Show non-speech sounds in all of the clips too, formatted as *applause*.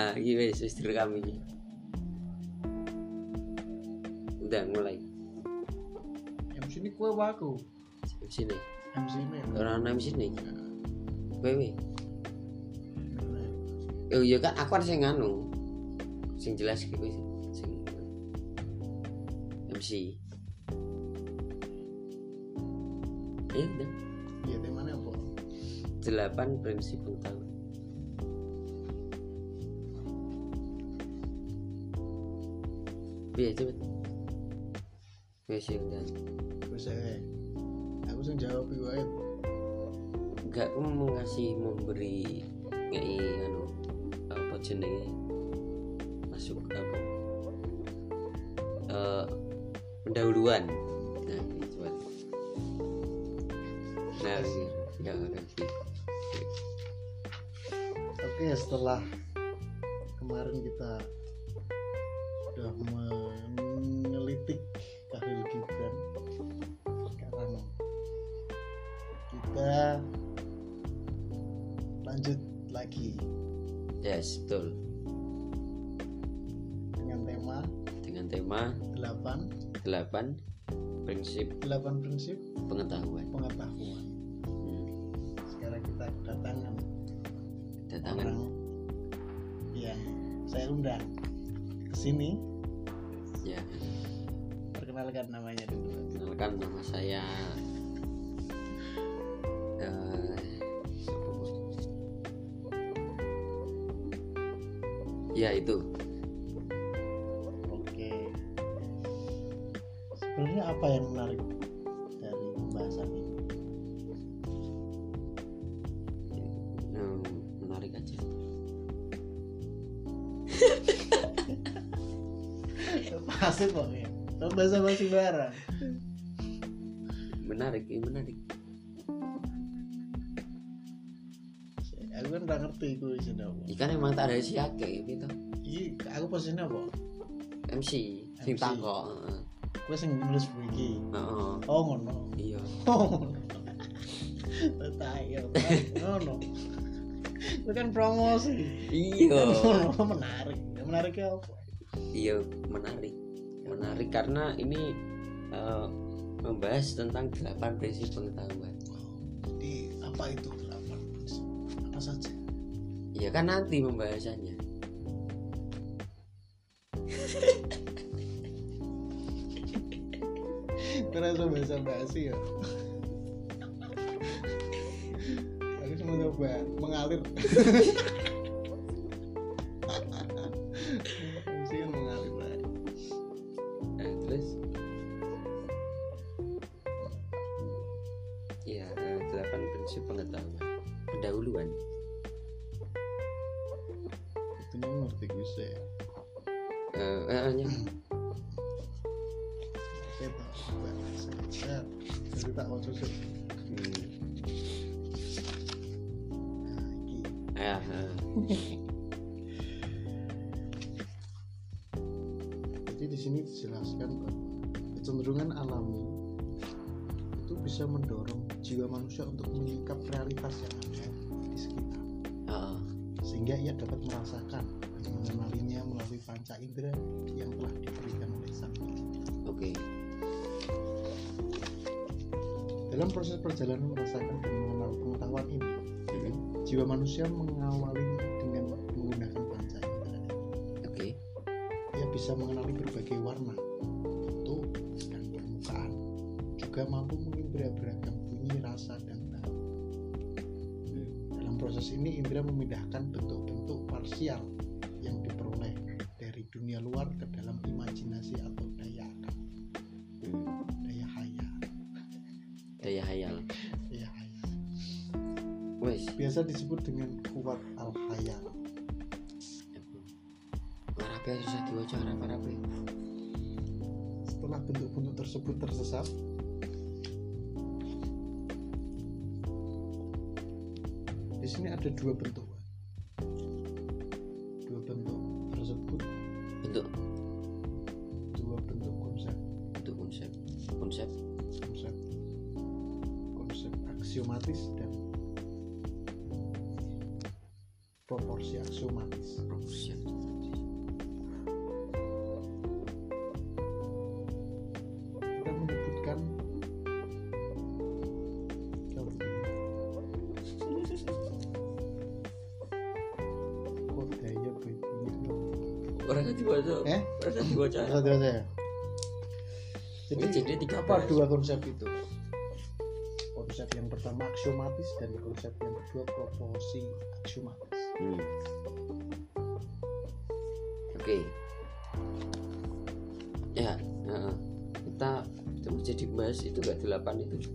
ah iki wis wis direkam iki udah mulai. MC ini kue waku sini? MC ini orang nama sini? Wewe oh iya kan aku harus yang nganu. Sing jelas gitu sing MC ya udah. Iya temanya apa delapan prinsip utama Iya cepet ya udah terus saya aku sing jawab iku ae Enggak aku mau ngasih memberi ngei anu apa jenenge? Masuk apa? Eh pendahuluan. Nah coba. Nah ya kasih oke setelah kemarin kita 8 8 prinsip. 8 prinsip pengetahuan. pengetahuan. Hmm. sekarang kita kedatangan datangan orang yang saya undang ke sini. Ya. Perkenalkan namanya dulu. Kenalkan nama saya Bu? ya itu kok ya? Kalau bahasa bahasa barang menarik ini menarik. Aku kan nggak ngerti aku isinya apa. Ikan emang tak ada si ake gitu. Iya aku posisinya apa? MC sing heeh. aku sing nulis begini oh ngono. Iya. Oh ngono. Tayo ngono. Itu kan promosi. Iya. Menarik. Menariknya apa? Iya menarik menarik karena ini eh, membahas tentang delapan prinsip pengetahuan. Jadi apa itu delapan prinsip? Apa saja? Iya kan nanti pembahasannya Terasa bahasa basi ya. Aku cuma coba mengalir Bentuk-bentuk tersebut tersesat, di sini ada dua bentuk. Dua bentuk tersebut, bentuk? Dua bentuk konsep, bentuk konsep. Konsep. Konsep, konsep aksiomatis dan proporsi aksiomatis. Proporsi kita eh saya. Jadi, Jadi tiga apa dua konsep itu? Konsep yang pertama aksiomatis dan konsep yang kedua proporsi aksiomatis. Hmm. Oke. Ya, nah, kita itu jadi bahas itu gak delapan itu.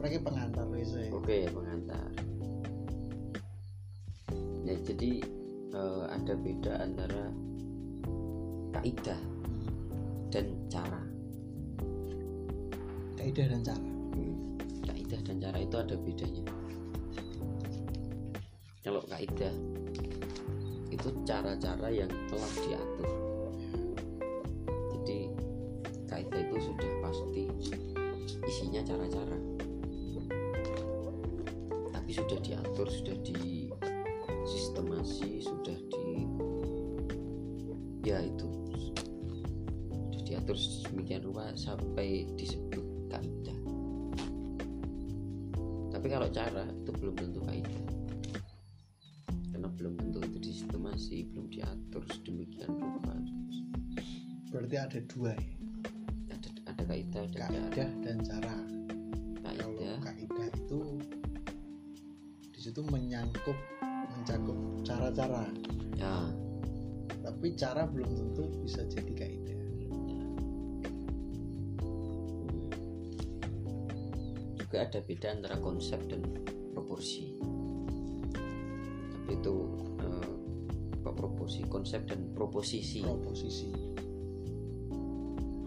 Mereka pengantar Reza ya. Oke, pengantar. Ya, jadi eh, ada beda antara kaidah dan cara. Kaidah dan cara. Kaidah dan cara itu ada bedanya. Kalau kaidah itu cara-cara yang telah diatur. Jadi kaidah itu sudah pasti isinya cara-cara. Tapi sudah diatur, sudah di diatur sedemikian rupa sampai disebut kaidah. Tapi kalau cara itu belum tentu kaidah. Karena belum tentu itu disistemasi, belum diatur sedemikian rupa. Berarti ada dua ya. Ada ada kaidah, ada cara. Kaidah dan cara. Kalau Kaidah, kaidah itu di situ menyangkut mencakup cara-cara. ya, Tapi cara belum tentu bisa jadi kaidah. Juga ada beda antara konsep dan proporsi tapi itu eh, apa proporsi konsep dan proposisi Proposisi.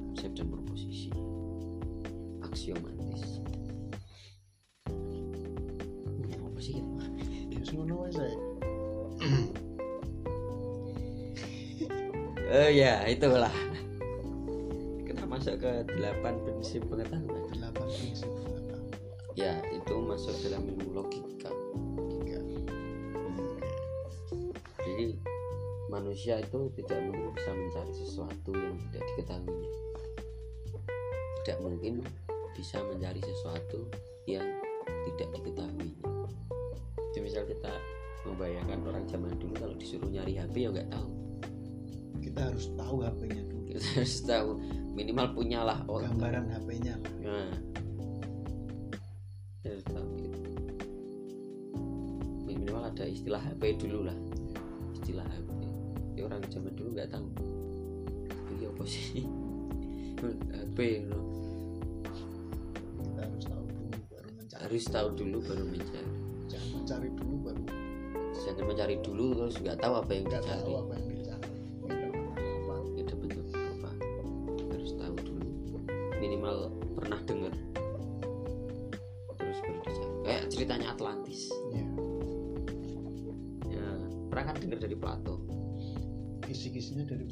konsep dan proposisi aksiomatis apa sih ya Ya saya. oh ya itulah kita masuk ke delapan prinsip pengetahuan Delapan prinsip pengetahuan. Ya itu masuk dalam ilmu logika Tiga. jadi manusia itu tidak mungkin bisa mencari sesuatu yang tidak diketahuinya tidak mungkin bisa mencari sesuatu yang tidak diketahuinya jadi misal kita membayangkan orang zaman dulu kalau disuruh nyari HP ya nggak tahu. Kita harus tahu HP-nya dulu. kita harus tahu. Minimal punyalah oh Gambaran HP-nya lah. nah istilah HP dulu lah. Istilah HP ya? Orang zaman dulu nggak tahu. Ini apa sih? HP no. Kita harus tahu dulu baru mencari. harus tahu dulu baru mencari. Jangan mencari dulu baru. Jangan mencari dulu terus nggak tahu apa yang nggak dicari. tahu apa yang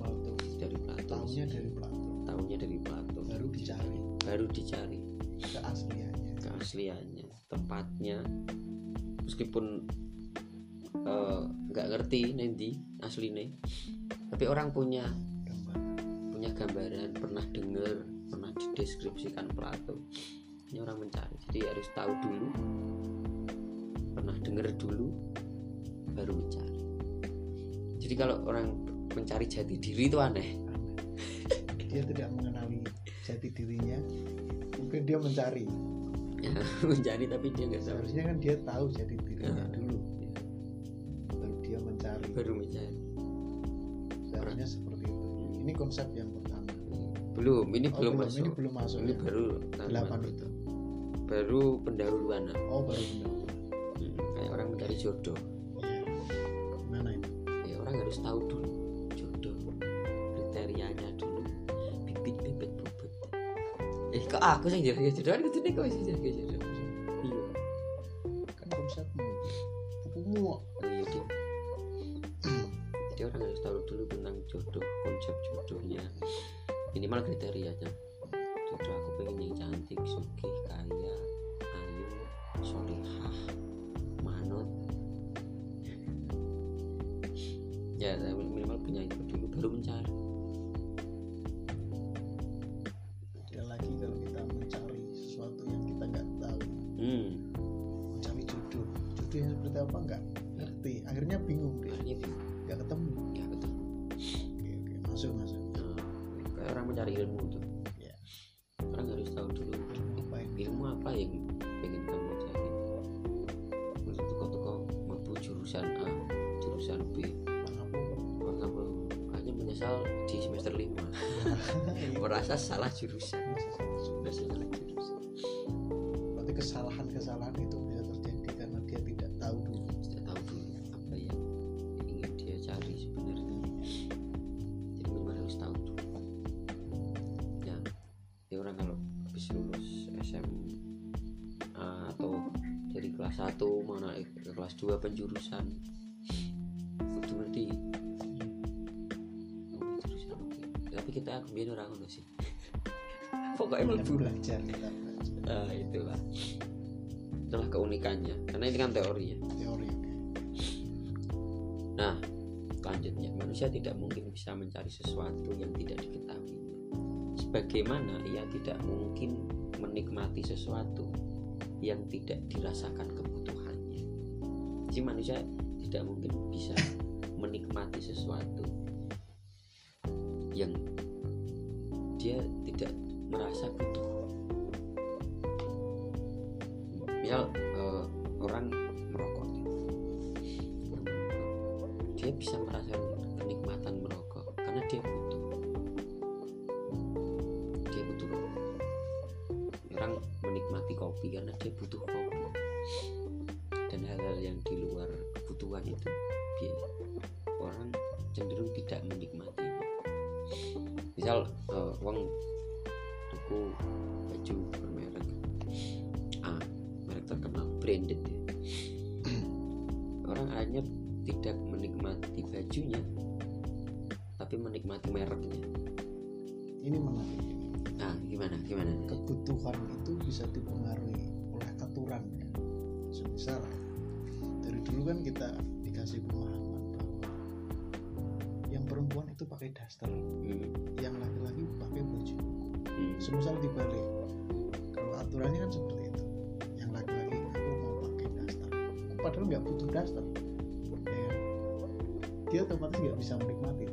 Plato. dari Plato Tahunya dari Plato. tahunya dari Plato Baru dicari baru dicari keasliannya. keasliannya tempatnya meskipun eh, nggak ngerti nanti aslinya tapi orang punya Gambar. punya gambaran pernah dengar pernah dideskripsikan Plato ini orang mencari jadi harus tahu dulu pernah dengar dulu baru mencari jadi kalau orang mencari jati diri itu aneh Dia tidak mengenali jati dirinya. Mungkin dia mencari. ya, *laughs* mencari tapi dia nggak tahu Seharusnya kan dia tahu jati dirinya Ya. dulu. Baru dia mencari. baru mencari Seharusnya seperti itu. Ini konsep yang pertama. belum ini Oh, belum belum. masuk Ini belum masuk. ini ya? baru Delapan itu. baru pendahuluan Oh baru pendahuluan. Hmm, kayak orang mencari jodoh. Gimana itu? ya orang harus tahu dulu kriterianya dulu. Bibit bibit bobot eh kok aku sih jadi jodoh kan kudu kok sih jadi jodoh iya. Kan konsepmu. Oh iya Dik. jadi orang harus tahu dulu tentang jodoh konsep jodohnya. Minimal kriterianya. Jodoh aku pengen yang cantik sugih kaya ayu solehah manut. Ya minimal punya itu dulu baru mencari merasa salah jurusan merasa salah jurusan. Berarti kesalahan-kesalahan itu bisa terjadi karena dia tidak tahu. Dulu tidak tahu dulu apa yang ingin dia cari sebenarnya. Jadi memang harus tahu dulu ya ya orang kalau habis lulus SMA atau dari kelas 1 mau naik ke kelas 2 penjurusan pokoknya Kan mlebu belajar. Nah, itulah. Itulah keunikannya. Karena ini kan teori ya. Teori. Nah, selanjutnya manusia tidak mungkin bisa mencari sesuatu yang tidak diketahuinya. Sebagaimana ia tidak mungkin menikmati sesuatu yang tidak dirasakan kebutuhannya. Jadi manusia tidak mungkin bisa menikmati sesuatu yang dia tidak merasa butuh. Misal eh, orang merokok dia bisa merasakan Semisal dari dulu kan kita dikasih pemahaman bahwa yang perempuan itu pakai daster, Hmm, yang laki-laki pakai baju. hmm, Semisal dibalik, kalau aturannya kan seperti itu. Yang laki-laki aku mau pakai daster, padahal nggak butuh daster, ya? Dia otomatis nggak bisa menikmati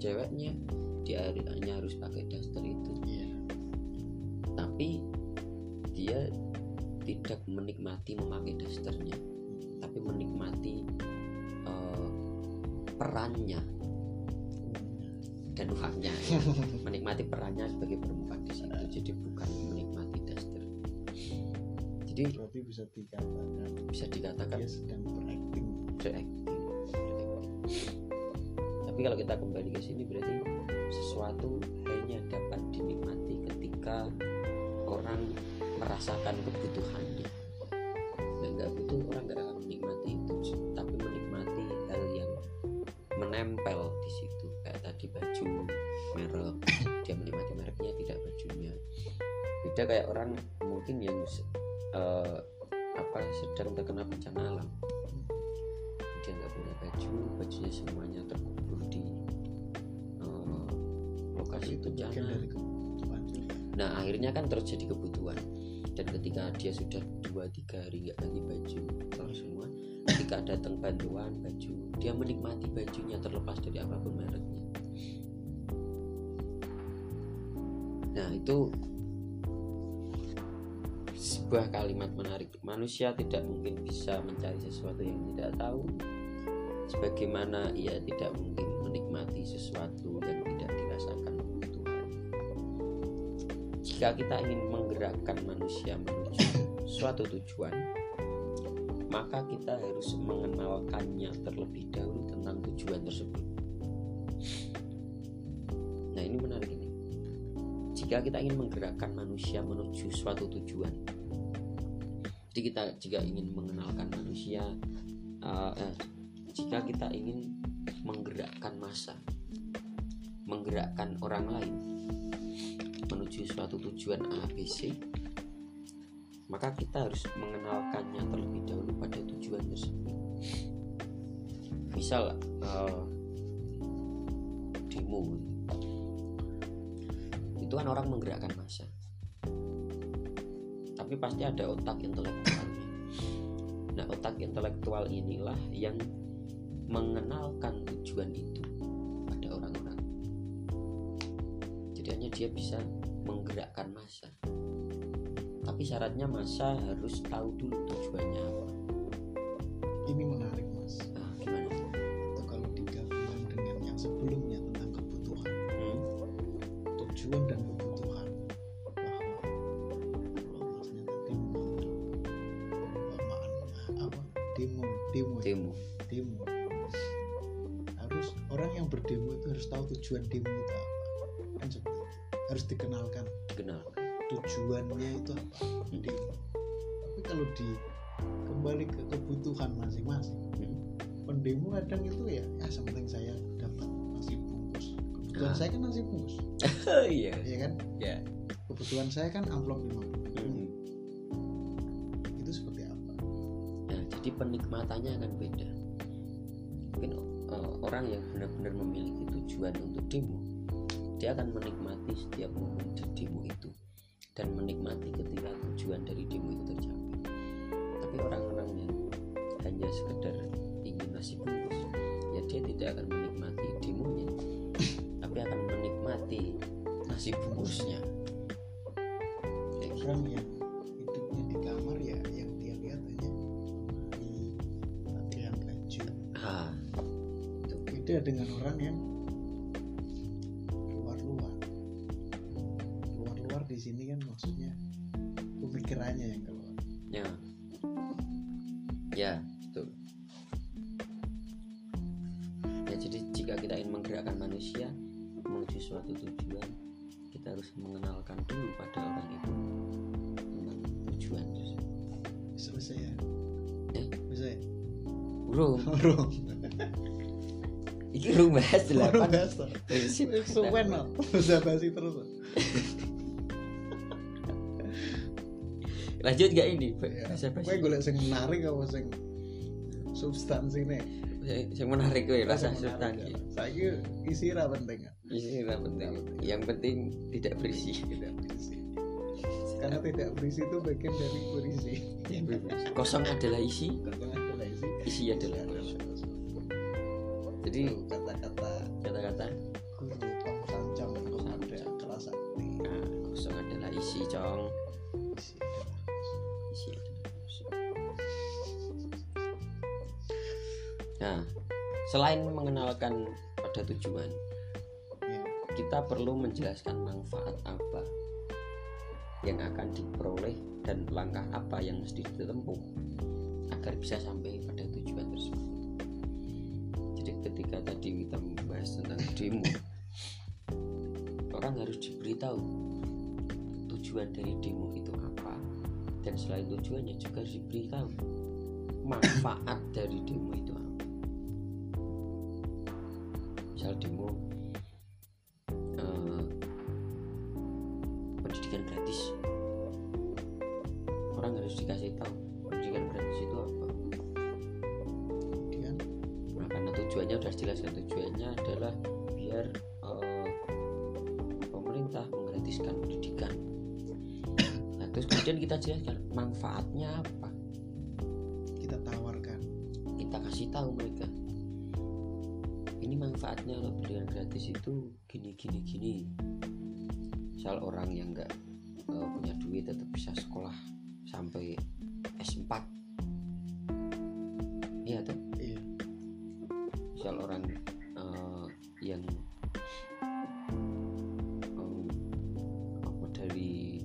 ceweknya dia hanya harus pakai daster itu. Iya. Tapi dia tidak menikmati memakai dasternya tapi menikmati eh, perannya dan uangnya ya. *laughs* menikmati perannya sebagai perempuan di situ jadi bukan menikmati daster. Jadi berarti bisa dikatakan bisa dikatakan dia sedang berakting. Berakting kita kembali ke sini berarti sesuatu hanya dapat dinikmati ketika orang merasakan kebutuhannya dan nggak butuh orang nggak akan menikmati itu tapi menikmati hal yang menempel di situ. Kayak tadi baju merek *coughs* dia menikmati mereknya tidak bajunya. Beda kayak orang mungkin yang eh, apa sedang terkena bencana alam nah akhirnya kan terjadi kebutuhan. Dan ketika dia sudah dua tiga hari nggak ganti baju terus semua ketika datang bantuan baju dia menikmati bajunya terlepas dari apa pun mereknya. Nah itu sebuah kalimat menarik. Manusia tidak mungkin bisa mencari sesuatu yang tidak tahu sebagaimana ia tidak mungkin menikmati sesuatu yang tidak dirasakan jika kita ingin menggerakkan manusia menuju *laughs* suatu tujuan maka kita harus mengenalkannya terlebih dahulu tentang tujuan tersebut. Nah ini menarik ini. Jika kita ingin menggerakkan manusia menuju suatu tujuan jadi kita jika ingin mengenalkan manusia uh, eh, jika kita ingin menggerakkan masa menggerakkan orang lain menuju suatu tujuan ABC maka kita harus mengenalkannya terlebih dahulu pada tujuan tersebut. Misal uh, demo. Itu kan orang menggerakkan masa tapi pasti ada otak intelektualnya. Nah otak intelektual inilah yang mengenalkan tujuan itu pada orang-orang. Jadi hanya dia bisa menggerakkan masa tapi syaratnya masa harus tahu dulu tujuannya apa kebutuhan saya kan amplop 50 Hmm. itu seperti apa Nah, jadi penikmatannya akan beda. Mungkin uh, orang yang benar-benar memiliki tujuan untuk demo, dia akan menikmati setiap momen di demo itu dan menikmati ketika tujuan dari demo itu tercapai. Tapi orang-orang yang hanya sekedar ingin nasi bungkus, ya dia tidak akan menikmati demonya, tapi akan menikmati nasi bungkusnya. Orang yang hidupnya di kamar ya yang dia lihat hanya lemari pakaian baju Ah, beda dengan orang yang luar-luar. Luar-luar di sini kan maksudnya pemikirannya yang keluar. Ya. Ya, betul. Ya, jadi jika kita ingin menggerakkan manusia menuju suatu tujuan, kita harus mengenalkan dulu pada orang itu tentang tujuan selesai ya? Eh? selesai Bro, orang ini lu bahas delapan. biasa prinsip. suwen no bisa basi terus. Lanjut gak ini? ya Bahasa gue bahasa. golek sing menarik apa sing substansi nih Yang menarik gue rasa substansi. saya isi penting kan? Ini yang penting. Yang penting tidak berisi. tidak berisi. Karena tidak berisi itu bagian dari berisi Kosong adalah isi, kosong adalah isi. Isi adalah kosong. Jadi kata-kata kata-kata. guru kelas sakti nah, kosong adalah isi cong. Isi adalah isi adalah kosong. nah selain mengenalkan pada tujuan kita perlu menjelaskan manfaat apa yang akan diperoleh dan langkah apa yang mesti ditempuh agar bisa sampai pada tujuan tersebut. Jadi ketika tadi kita membahas tentang demo orang harus diberitahu tujuan dari demo itu apa dan selain tujuannya juga harus diberitahu manfaat dari demo itu apa. Misal demo manfaatnya kalau pendidikan gratis itu gini gini gini. Misal orang yang nggak eh, punya duit tetap bisa sekolah sampai S4 iya tuh iya. Misal orang eh, yang apa dari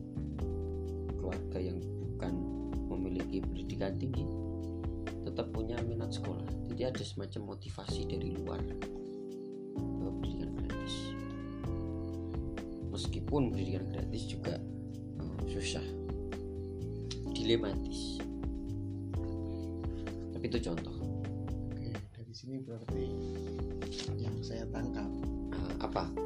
keluarga yang bukan memiliki pendidikan tinggi tetap punya minat sekolah. Jadi ada semacam motivasi dari luar meskipun pendidikan gratis juga uh, susah. Dilematis tapi itu contoh. Oke, dari sini berarti yang saya tangkap. Uh, apa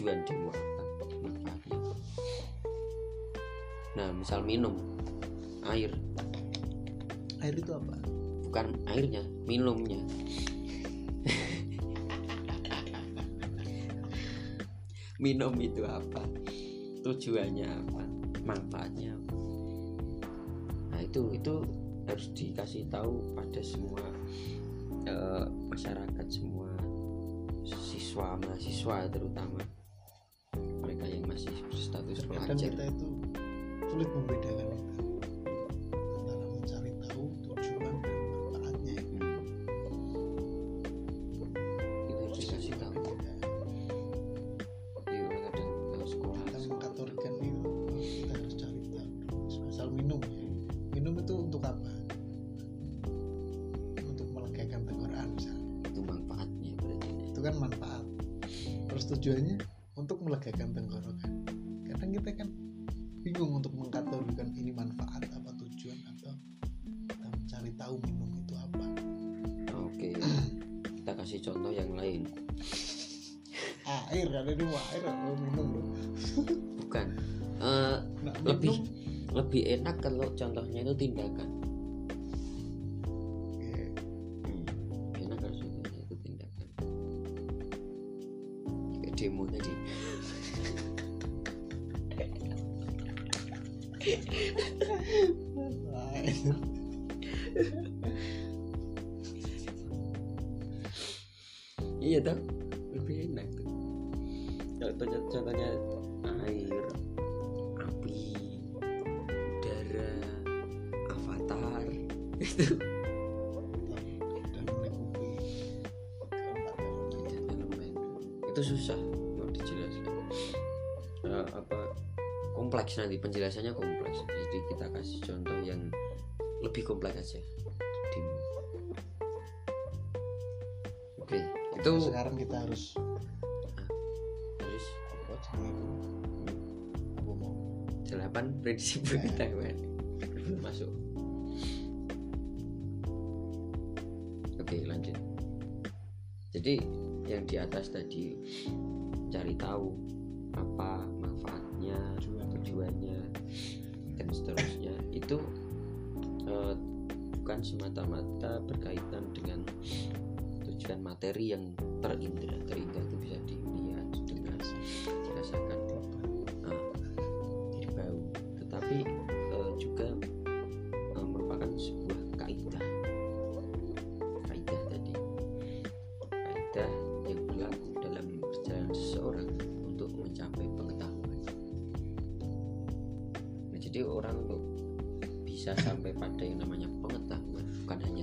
tujuan apa, manfaatnya. Nah, misal minum air, Air itu apa? bukan airnya, minumnya. Minum itu apa? Tujuannya apa? Manfaatnya apa? Nah, itu itu harus dikasih tahu pada semua eh, masyarakat, semua siswa mahasiswa terutama contohnya itu tindakan. oke, Hmm. Enak kalau contohnya itu tindakan. Kayak demo tadi. Iya toh, lebih enak tuh. Kalau contohnya air, itu elemen. Itu susah mau dijelaskan. Eh, apa kompleks nanti penjelasannya kompleks. Jadi kita kasih contoh yang lebih kompleks aja. Demo. Oke, itu Nah, sekarang kita harus harus apa jenenge itu? apa mau delapan prinsip Nah. pengetahuan belum masuk yang di atas tadi cari tahu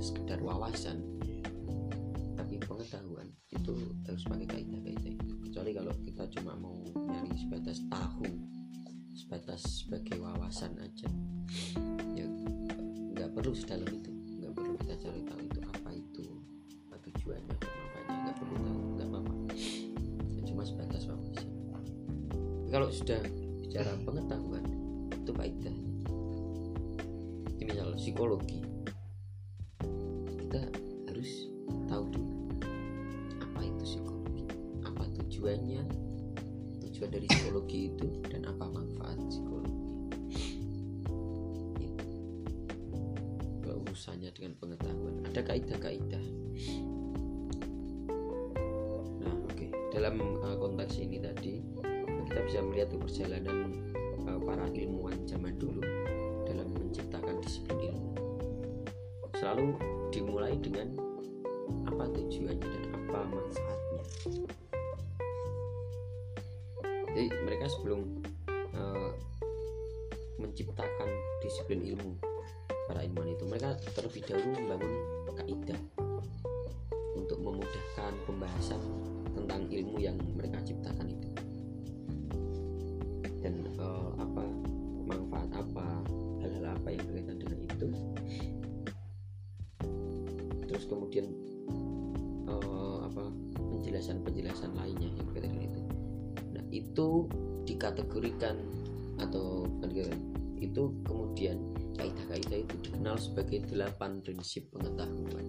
sekedar wawasan. Tapi pengetahuan itu harus pakai kaidah-kaidah itu kecuali kalau kita cuma mau nyari sebatas tahu sebatas sebagai wawasan aja. Ya nggak perlu sedalam itu. Nggak perlu kita cari tahu itu apa itu apa tujuannya manfaatnya nggak perlu tahu nggak apa-apa. Ya, cuma sebatas wawasan. Kalau sudah bicara pengetahuan itu kaidah ini misal psikologi dimulai dengan apa tujuannya dan apa manfaatnya. Jadi mereka sebelum eh, menciptakan disiplin ilmu para ilmuwan itu mereka terlebih dahulu membangun kaidah untuk memudahkan pembahasan tentang ilmu yang mereka ciptakan itu. Dan eh, apa kemudian eh, apa penjelasan-penjelasan lainnya yang berkaitan itu. Nah itu dikategorikan atau itu kemudian kaidah-kaidah itu dikenal sebagai delapan prinsip pengetahuan.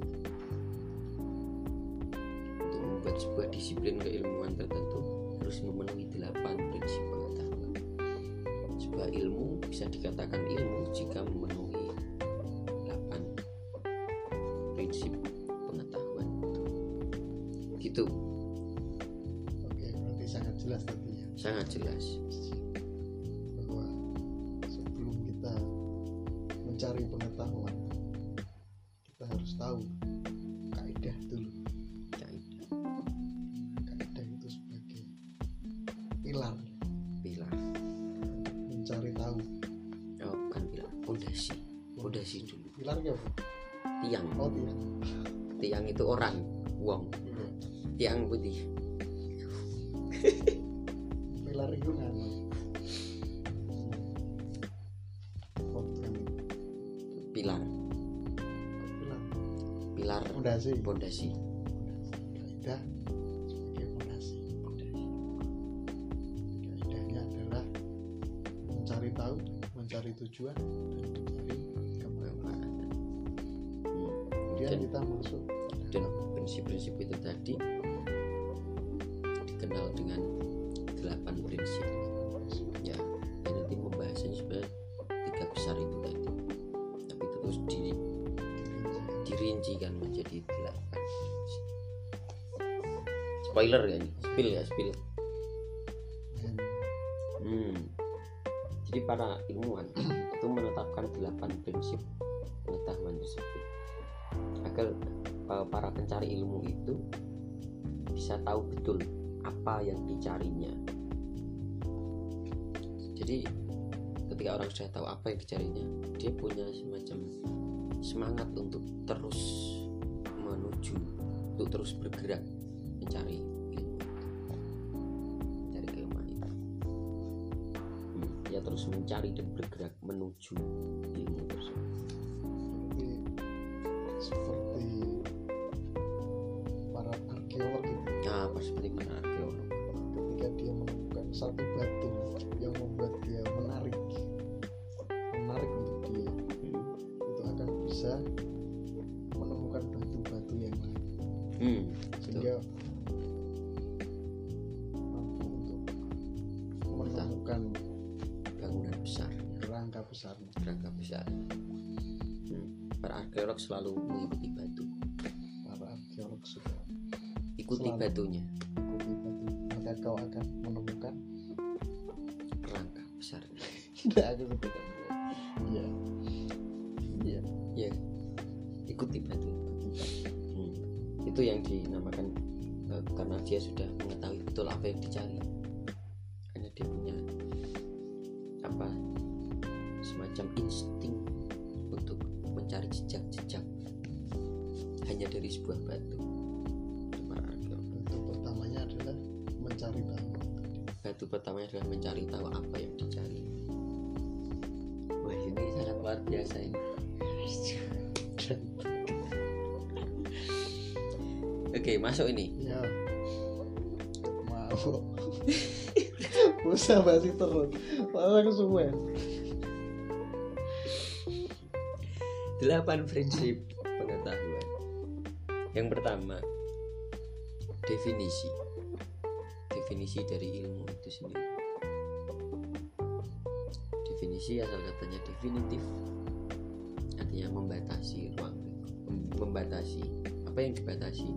Untuk membuat sebuah disiplin keilmuan tertentu harus memenuhi delapan prinsip pengetahuan. Sebuah ilmu bisa dikatakan ilmu jika memenuhi pondasi. Kaidah sebagai fondasi kaidahnya adalah mencari tahu mencari tujuan spoiler ya ini spill ya spill Hmm. Jadi para ilmuwan *clears throat* itu menetapkan delapan prinsip pengetahuan tersebut agar eh, para pencari ilmu itu bisa tahu betul apa yang dicarinya. Jadi ketika orang sudah tahu apa yang dicarinya, dia punya semacam semangat untuk terus menuju, untuk terus bergerak mencari ilmu. Itu, mencari keilmuan. Itu. Hmm, ya terus mencari dan bergerak menuju ilmu tersebut. Seperti arkeolog selalu mengikuti batu para arkeolog sudah ikuti Selalu. batunya pertamanya adalah mencari tahu apa yang dicari. Wah ini sangat luar biasa ini. Oke masuk ini. Ya. Mau. *laughs* Usah basi terus. Malah kesuwen delapan prinsip pengetahuan. Yang pertama definisi. Definisi dari ilmu itu sendiri definisi asal katanya definitif. Artinya membatasi ruang lingkup Mem- membatasi apa yang dibatasi?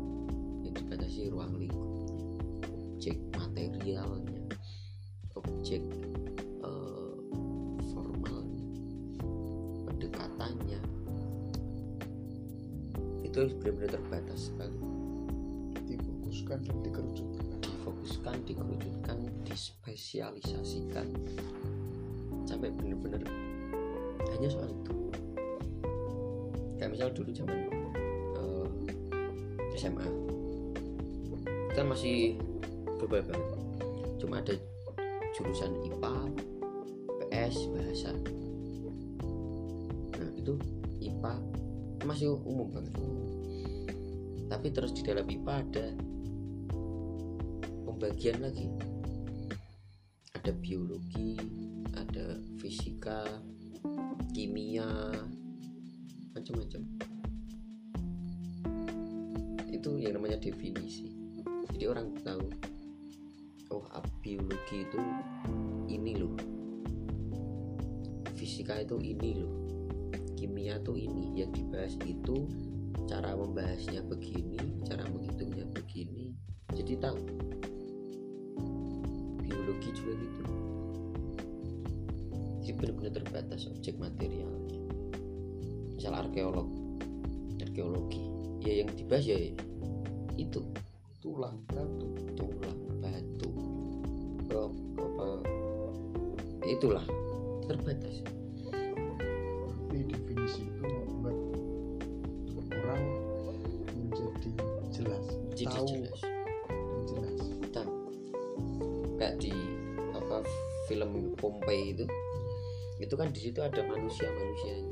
Yang dibatasi ruang lingkupnya objek materialnya objek eh, formalnya pendekatannya. Itu benar-benar terbatas sekali. Difokuskan dan dikerucutkan. Difokuskan dikerucutkan dispesialisasikan sampai bener-bener hanya soal itu. Kayak misal dulu zaman eh, SMA kita masih global banget cuma ada jurusan IPA PS bahasa. Nah itu IPA masih umum banget. Tapi terus di dalam IPA ada pembagian lagi. Ada biologi fisika kimia macam-macam. Itu yang namanya definisi. Jadi orang tahu oh biologi itu ini loh. Fisika itu ini loh. Kimia itu ini. Yang dibahas itu cara membahasnya begini cara menghitungnya begini. Jadi tahu terbatas objek materialnya. Misal arkeolog arkeologi. Ya yang dibahas ya itu. Tulang batu. Tulang batu. Rock apa. Ya itulah situ ada manusia manusianya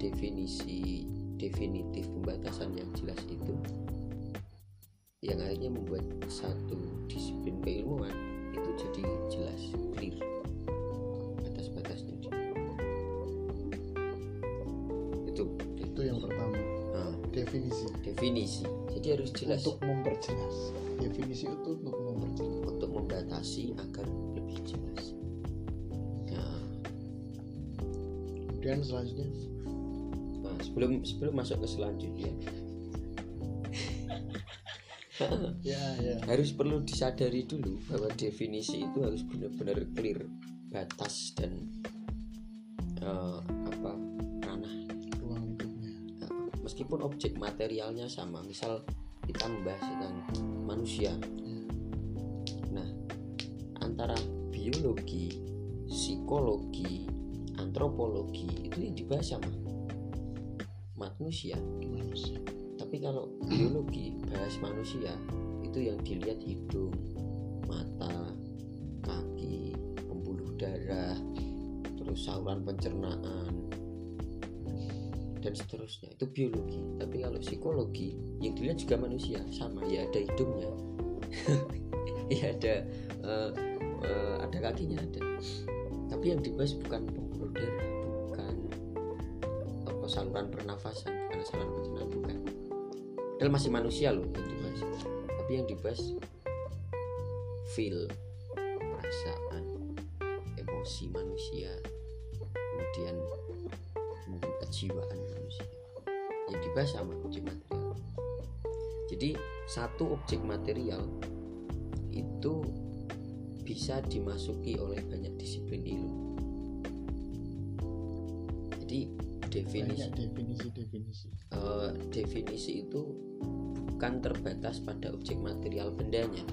definisi definitif pembatasan yang jelas itu yang akhirnya membuat satu disiplin keilmuan itu jadi jelas clear batas-batasnya itu. Itu yang pertama. Nah, definisi. Definisi. Jadi harus jelas. Untuk memperjelas. Definisi itu untuk memperjelas. Untuk membatasi agar lebih jelas. Nah, kemudian selanjutnya sebelum sebelum masuk ke selanjutnya. Ya ya. Harus perlu disadari dulu bahwa definisi itu harus benar-benar clear batas dan eh, apa ranah. Ruang lingkupnya Eh, meskipun objek materialnya sama misal kita membahas tentang manusia. Ya. nah antara biologi psikologi antropologi itu yang dibahas sama manusia. Manusia. Tapi kalau biologi bahas manusia itu yang dilihat hidung mata kaki pembuluh darah terus saluran pencernaan dan seterusnya. Itu biologi. Tapi kalau psikologi yang dilihat juga manusia. Sama ya ada hidungnya. *laughs* Ya ada eh, eh, ada kakinya ada. Tapi yang dibahas bukan pembuluh darah saluran pernafasan bukan saluran pencernaan bukan Padahal masih manusia loh yang dibahas. Tapi yang dibahas feel perasaan emosi manusia kemudian mungkin kejiwaan manusia. Yang dibahas sama objek material. Jadi satu objek material itu bisa dimasuki oleh banyak disiplin ilmu definisi. Banyak definisi definisi. Eh, definisi itu bukan terbatas pada objek material bendanya.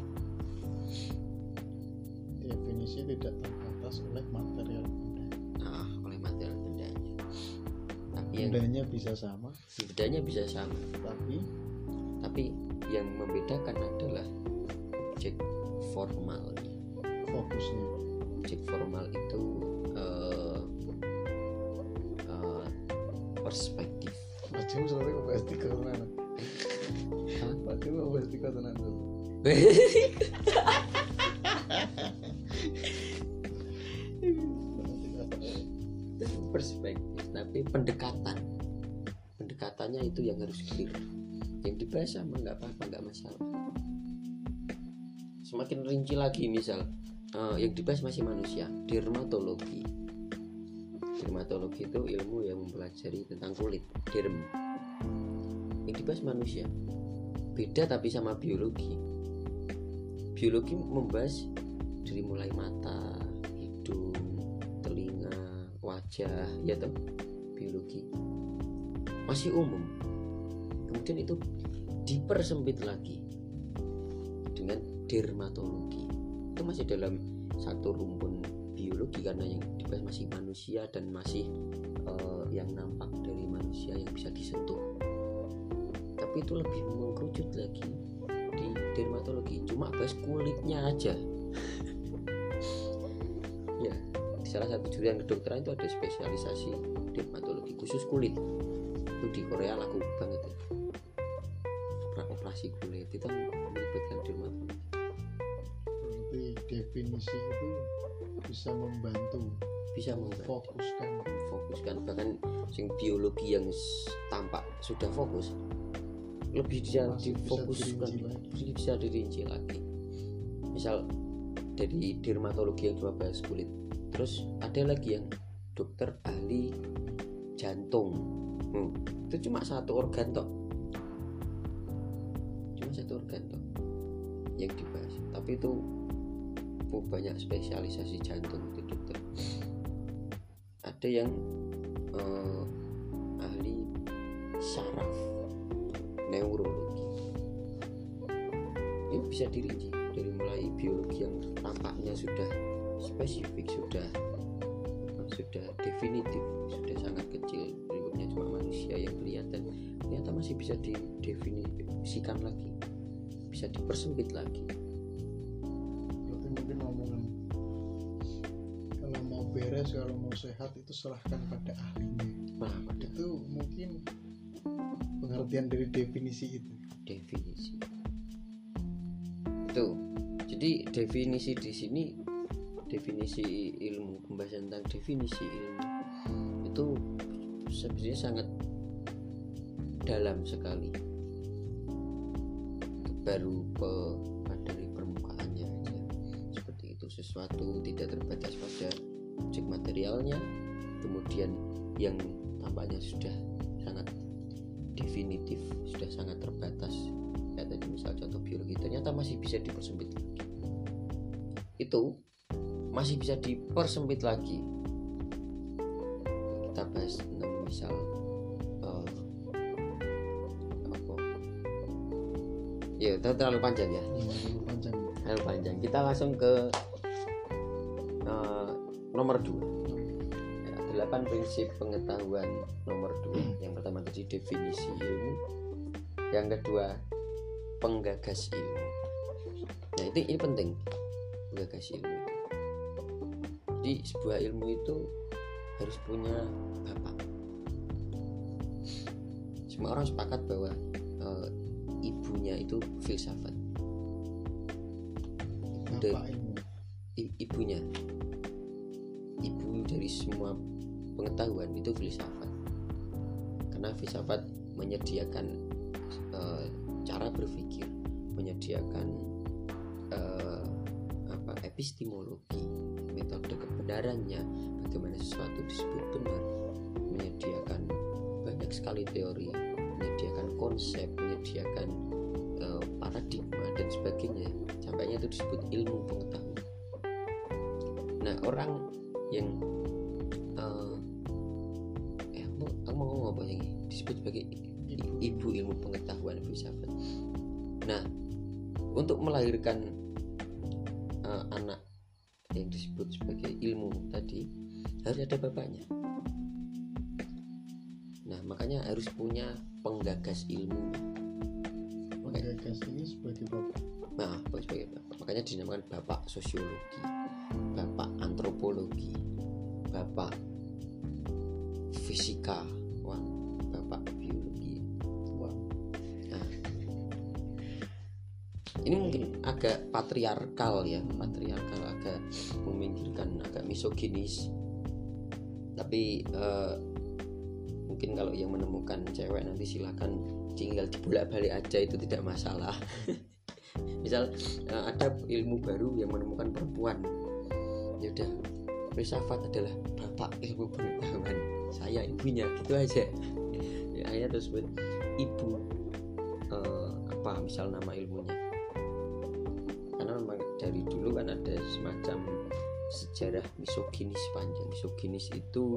Definisi tidak terbatas oleh material benda. Nah oleh material bendanya. Tapi yang bendanya bisa sama. Bedanya bisa sama. Tapi? Tapi yang membedakan adalah objek formalnya fokusnya objek formal itu perspektif tapi pendekatan. Pendekatannya itu yang harus clear. Yang dibahas sama nggak apa-apa nggak masalah. Semakin rinci lagi misal uh, yang dibahas masih manusia. Dermatologi. Dermatologi itu ilmu yang mempelajari tentang kulit derm. Yang dibahas manusia. Beda tapi sama biologi biologi membahas dari mulai mata hidung telinga wajah ya toh biologi. Masih umum. Kemudian itu dipersempit lagi dengan dermatologi. Itu masih dalam satu rumpun biologi karena yang dibahas masih manusia dan masih uh, yang nampak dari manusia yang bisa disentuh. Tapi itu lebih mengkerucut lagi dermatologi cuma bahas kulitnya aja. Ya di salah satu jurusan kedokteran itu ada spesialisasi dermatologi khusus kulit. Itu di Korea laku banget. Ya operasi kulit itu melibatkan dermatologi. Berarti definisi itu bisa membantu bisa membantu. fokuskan. Bahkan sing biologi yang tampak sudah fokus lebih bisa Masih bisa difokuskan. dirinci bisa, bisa dirinci lagi. Misal dari dermatologi yang cuma bahas kulit. Terus ada lagi yang dokter ahli jantung. Hmm, itu cuma satu organ toh. Cuma satu organ toh yang dibahas. Tapi itu banyak spesialisasi jantung itu dokter. Ada yang spesifik sudah sudah definitif sudah sangat kecil. Berikutnya cuma manusia yang kelihatan. Ternyata masih bisa didefinisikan lagi bisa dipersempit lagi. Berarti mungkin omongan kalau mau beres kalau mau sehat itu serahkan pada ahlinya. Nah pada itu mungkin pengertian dari definisi itu. Definisi. Itu. Jadi definisi di sini definisi ilmu pembahasan tentang definisi ilmu itu sebenarnya sangat dalam sekali. Baru ke dari permukaannya aja. Seperti itu sesuatu tidak terbatas pada objek materialnya kemudian yang tampaknya sudah sangat definitif sudah sangat terbatas. Kayak tadi misal contoh biologi ternyata masih bisa dipersempit lagi. Itu masih bisa dipersempit lagi. Kita bahas tentang misal eh, apa? Ya itu terlalu panjang ya. Terlalu panjang. Terlalu panjang. Kita langsung ke eh, nomor dua. Ya, delapan prinsip pengetahuan nomor dua. Yang pertama tadi definisi ilmu. Yang kedua penggagas ilmu. Nah itu ini penting. Penggagas ilmu jadi sebuah ilmu itu harus punya bapak. Semua orang sepakat bahwa eh, ibunya itu filsafat. Ibu dari- i- ibunya. Ibu dari semua pengetahuan itu filsafat. Karena filsafat menyediakan eh, cara berpikir menyediakan eh, apa epistemologi metode kebenarannya. Bagaimana sesuatu disebut benar menyediakan banyak sekali teori menyediakan konsep menyediakan eh, paradigma dan sebagainya. Sampainya itu disebut ilmu pengetahuan. Nah orang yang eh eh, aku, mau- aku mau ngomong apa ini? Disebut sebagai ibu ilmu pengetahuan filsafat nah untuk melahirkan sosiologi, bapak antropologi, bapak fisika, wah, bapak biologi. Wah, Nah, ini mungkin agak patriarkal ya, patriarkal agak memikirkan agak misoginis. Tapi eh, mungkin kalau yang menemukan cewek nanti silakan tinggal dibolak-balik aja itu tidak masalah. *laughs* misal eh, ada ilmu baru yang menemukan perempuan. Ya udah filsafat adalah bapak ilmu pengetahuan. Saya ibunya gitu aja. Ya saya terus sebut ibu eh, apa misal nama ilmunya. Karena memang dari dulu kan ada semacam sejarah misoginis panjang misoginis itu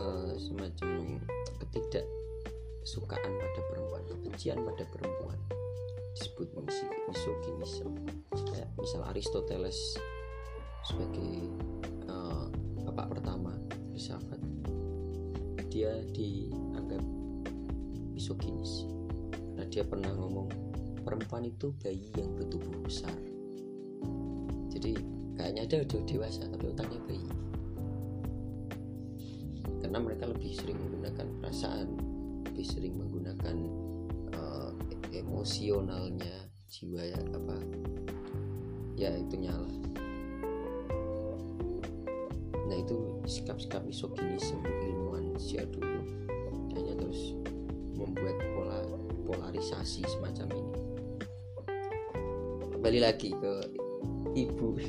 eh, semacam ketidaksukaan pada perempuan kebencian pada perempuan disebut mis- misoginisme kayak misal Aristoteles sebagai eh, bapak pertama filsafat dia dianggap misoginis. Karena dia pernah ngomong perempuan itu bayi yang bertubuh besar. Jadi kayaknya dia udah dewasa tapi otaknya bayi. Karena mereka lebih sering menggunakan perasaan lebih sering menggunakan emosionalnya jiwa ya apa? Ya itu nyala nah itu sikap-sikap misoginisme ilmuwan sejak dulu hanya terus membuat pola polarisasi semacam ini. Kembali lagi ke ibu. *laughs*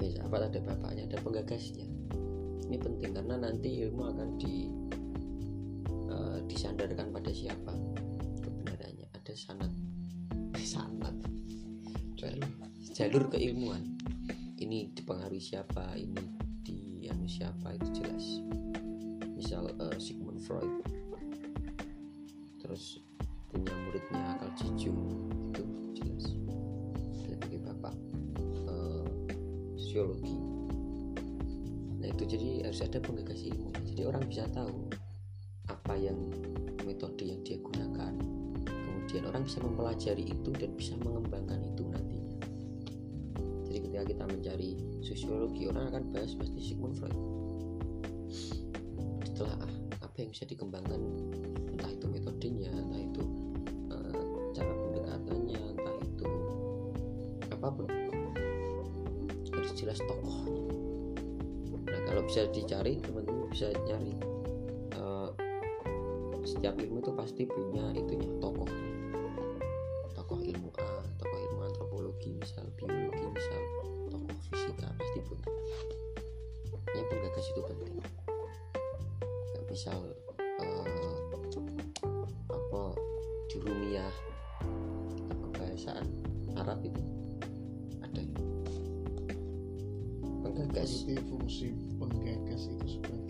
Filsafat ada bapaknya ada penggagasnya. Ini penting karena nanti ilmu akan di disandarkan pada siapa? Kebenarannya ada sanat sanat jalur, jalur keilmuan. Ini dipengaruhi siapa? Ini di anu siapa? Itu jelas. Misal eh, Sigmund Freud. Terus punya muridnya Carl Jung itu jelas. Sebagai bapak eh, sosiologi. Nah itu jadi harus ada penggagas ilmu. Jadi orang bisa tahu bisa mempelajari itu dan bisa mengembangkan itu nantinya. Jadi ketika kita mencari sosiologi orang akan bahas pasti Sigmund Freud. Setelah ah, apa yang bisa dikembangkan? Entah itu metodenya entah itu eh, cara entah itu apa pun. Harus jelas tokohnya nah kalau bisa dicari teman-teman bisa nyari eh, setiap ilmu itu pasti punya itunya tokohnya misal biologi misal tokoh fisika pasti punya. Yang penggagas itu penting. Kayak misal eh, apa Rumiyah kitab kebahasaan Arab itu ada. Penggagas. Fungsi penggagas itu sebagai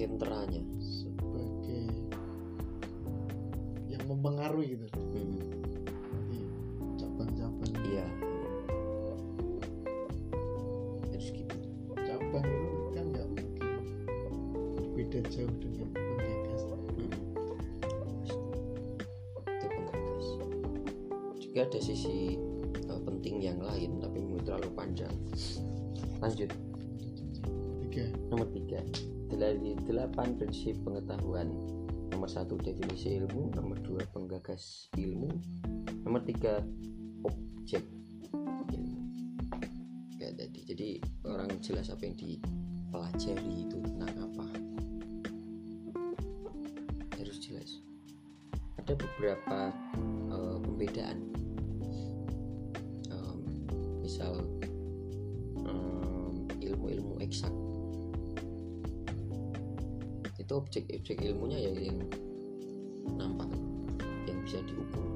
sentranya sebagai yang mempengaruhi gitu. Hmm, nanti cabang-cabang. Iya. Harus gitu. Cabang itu kan nggak mungkin berbeda jauh dengan penggagas. Hmm. itu penggagas. Juga ada sisi eh, penting yang lain tapi mungkin terlalu panjang. Lanjut 8 prinsip pengetahuan. Nomor 1 definisi ilmu. Nomor 2 penggagas ilmu. Nomor 3 objek ilmu. Ya tadi. Jadi orang jelas apa yang dipelajari itu tentang apa. Harus jelas. Ada beberapa uh, pembedaan. Objek-objek ilmunya ya yang nampak yang bisa diukur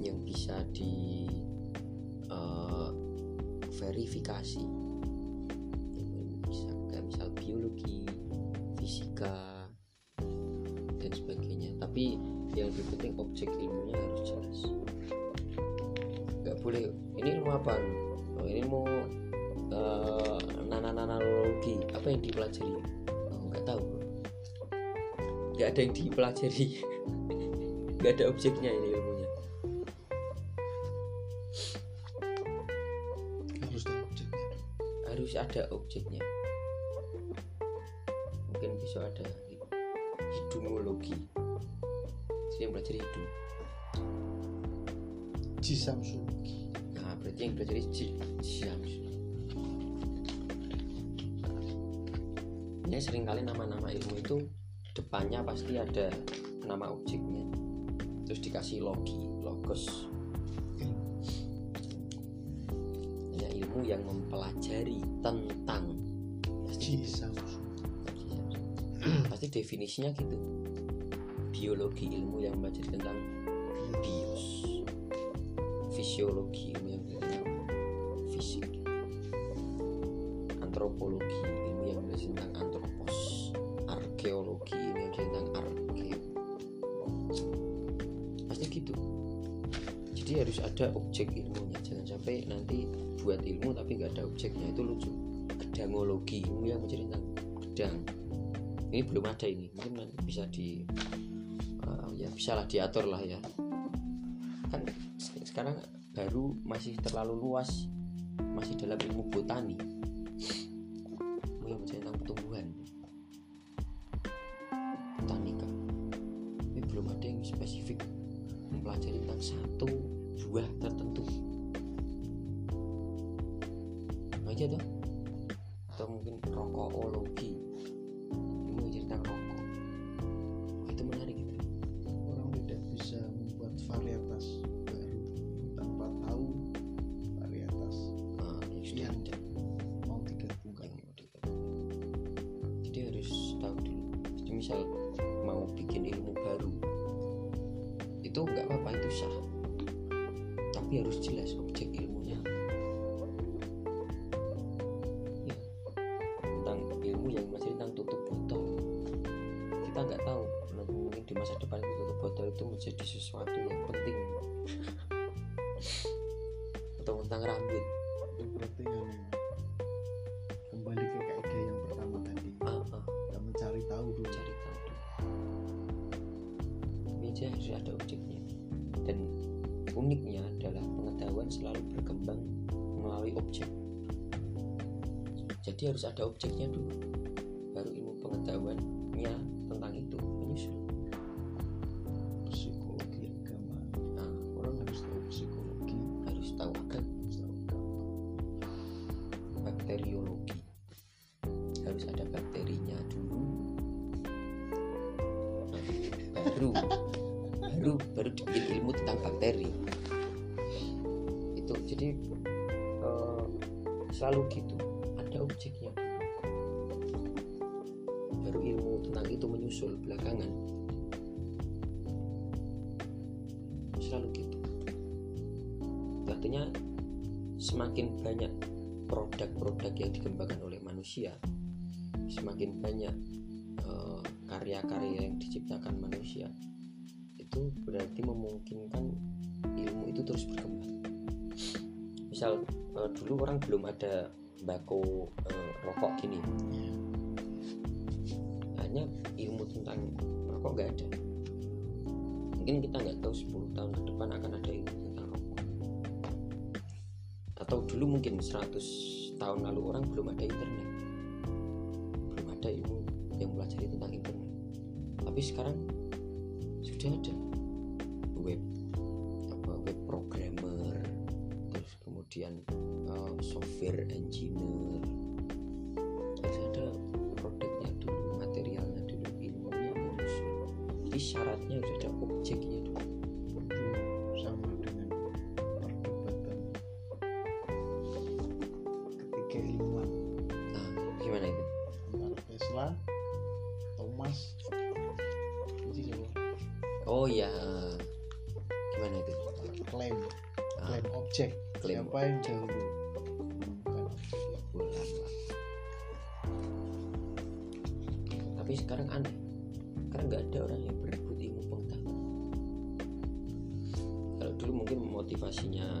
yang bisa di eh, verifikasi. Bisa kayak misal biologi fisika dan sebagainya. Tapi yang lebih penting objek ilmunya harus jelas. Nggak boleh ini ilmu apa? Oh, ini mau eh, nanananalogi. Apa yang dipelajari nggak ada yang dipelajari. *laughs* Nggak ada objeknya ini ilmunya. Harus ada objeknya. Harus ada objeknya. Mungkin bisa ada hidungologi jadi yang belajar hidung jisamsologi. Nah berarti yang belajar j- Syams ya sering kali nama-nama ilmu itu depannya pasti ada nama objeknya. Terus dikasih logi logos. Ya ilmu yang mempelajari tentang pasti. Jisaus pasti definisinya gitu. Biologi ilmu yang belajar tentang bios. Fisiologi ilmu yang belajar tentang fisik. Antropologi harus ada objek ilmunya. Jangan sampai nanti buat ilmu tapi nggak ada objeknya. Itu lucu. Gedangologi ilmu yang tentang gedang. Ini belum ada ini. Mungkin nanti bisa di uh, ya bisa lah diatur lah ya. Kan se- sekarang baru masih terlalu luas. Masih dalam ilmu botani ada objeknya dulu. Baru ilmu pengetahuannya tentang itu. Menyusul psikologi agama. Nah, orang harus tahu psikologi. harus tahu agama. bakteriologi. Harus ada bakterinya dulu. Baru baru baru dibikin ilmu tentang bakteri. Itu jadi eh, selalu gitu. Ada objeknya menyusul belakangan. Selalu gitu. Artinya semakin banyak produk-produk yang dikembangkan oleh manusia semakin banyak eh, karya-karya yang diciptakan manusia itu berarti memungkinkan ilmu itu terus berkembang. Misal eh, dulu orang belum ada bako eh, rokok gini tentang rokok nggak ada. Mungkin kita nggak tahu 10 tahun ke depan akan ada ilmu tentang rokok. Atau dulu mungkin 100 tahun lalu orang belum ada internet. Belum ada ilmu yang belajar tentang internet. Tapi sekarang sudah ada oh ya gimana itu? Klaim. Ah, klaim objek. klaim siapa yang dahulu yang bulan lah. tapi sekarang aneh. Karena nggak ada orang yang berebut ilmu pengetahuan. Kalau dulu mungkin motivasinya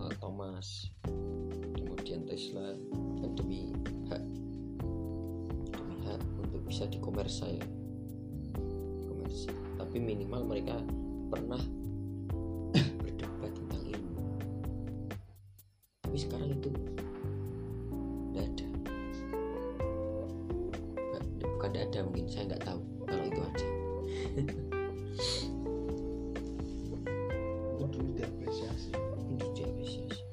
uh, Thomas kemudian Tesla kan demi hak demi hak untuk bisa minimal mereka pernah berdebat tentang ilmu. Tapi sekarang itu nggak ada. Nggak- bukan nggak ada mungkin saya nggak tahu. Kalau itu ada itu diapresiasi itu diapresiasi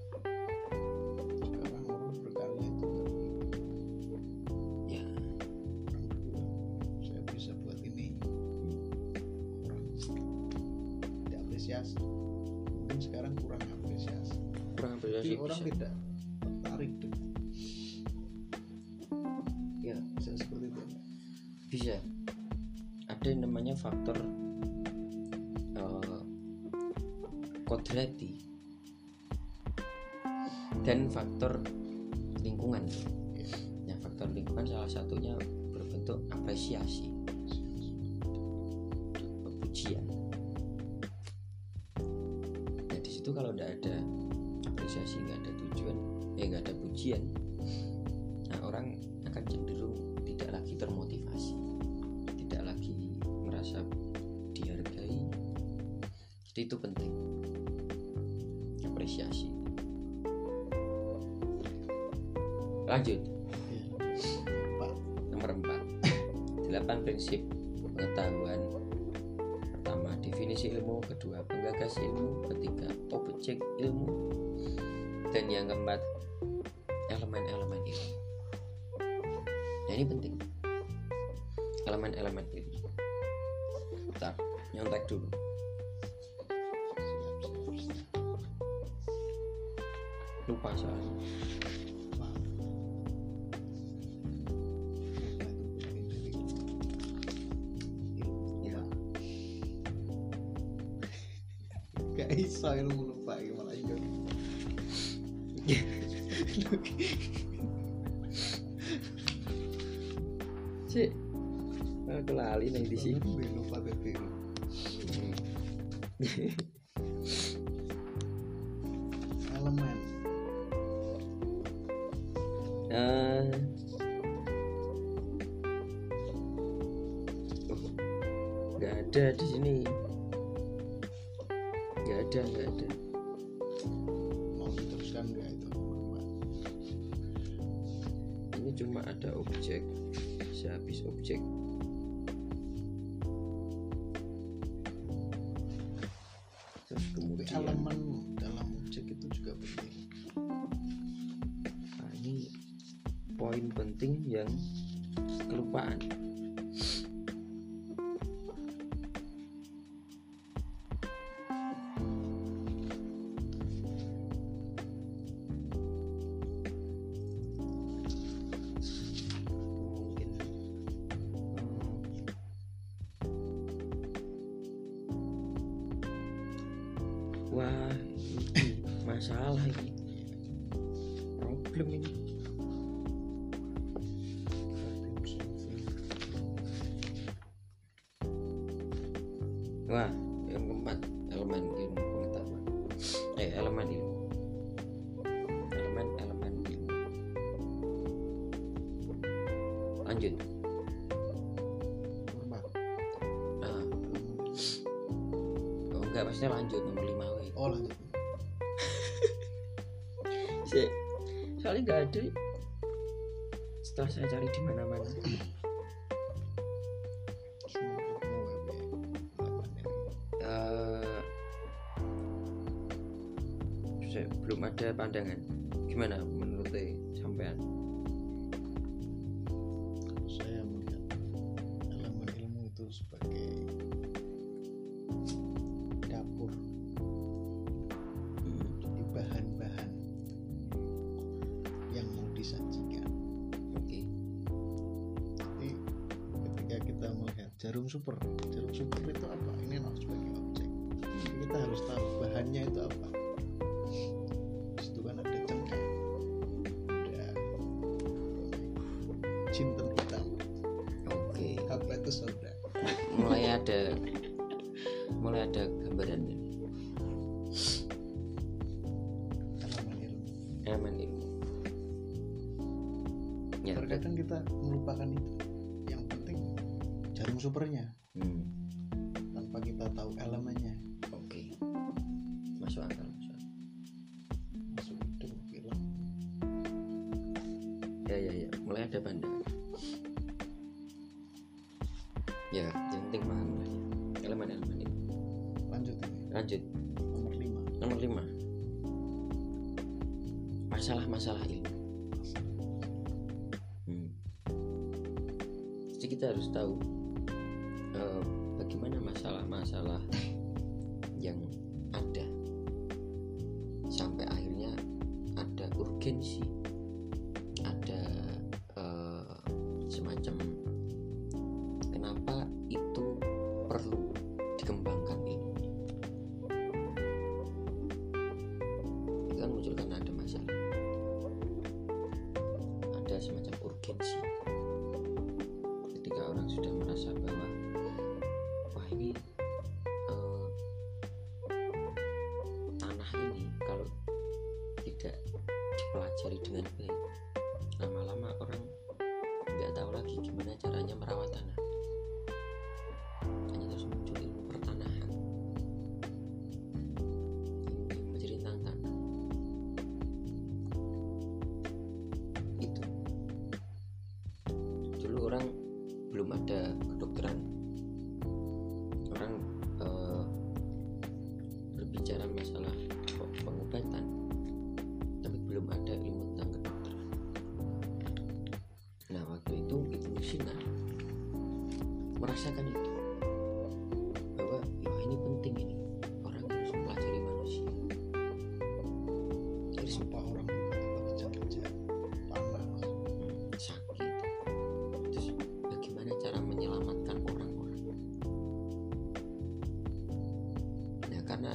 apresiasi. Mungkin sekarang kurang apresiasi. Kurang jadi apresiasi orang bisa. tidak tertarik dengan ya bisa seperti itu. Bisa. Ada yang namanya faktor eh, kodrati dan faktor apresiasi nggak ada tujuan ya nggak ada pujian. Nah orang akan cenderung tidak lagi termotivasi tidak lagi merasa dihargai. Jadi itu penting. Apresiasi. Lanjut. Nomor 4 8 prinsip pengetahuan. Pertama, definisi ilmu. Kedua, penggagas ilmu. Ketiga, objek ilmu Dan yang keempat Elemen-elemen ilmu Nah ini penting Elemen-elemen ilmu Bentar, nyontek dulu. Lupa soalnya. Ya. Gak iso lupa gimana aja Lali nih di sini. Lupa tadi elemen. Oh, nggak ada di sini. Nggak ada nggak ada. Mau diteruskan nggak itu? Ini cuma ada objek. Sehabis objek elemen dalam objek itu juga penting. Nah, ini poin penting yang kelupaan mulai ada gambaran elemen ilmu. Ya. Terkadang kita melupakan itu. Yang penting jarum supernya nomor lima masalah-masalah ilmu Hmm. Jadi kita harus tahu eh, bagaimana masalah-masalah yang dipelajari dengan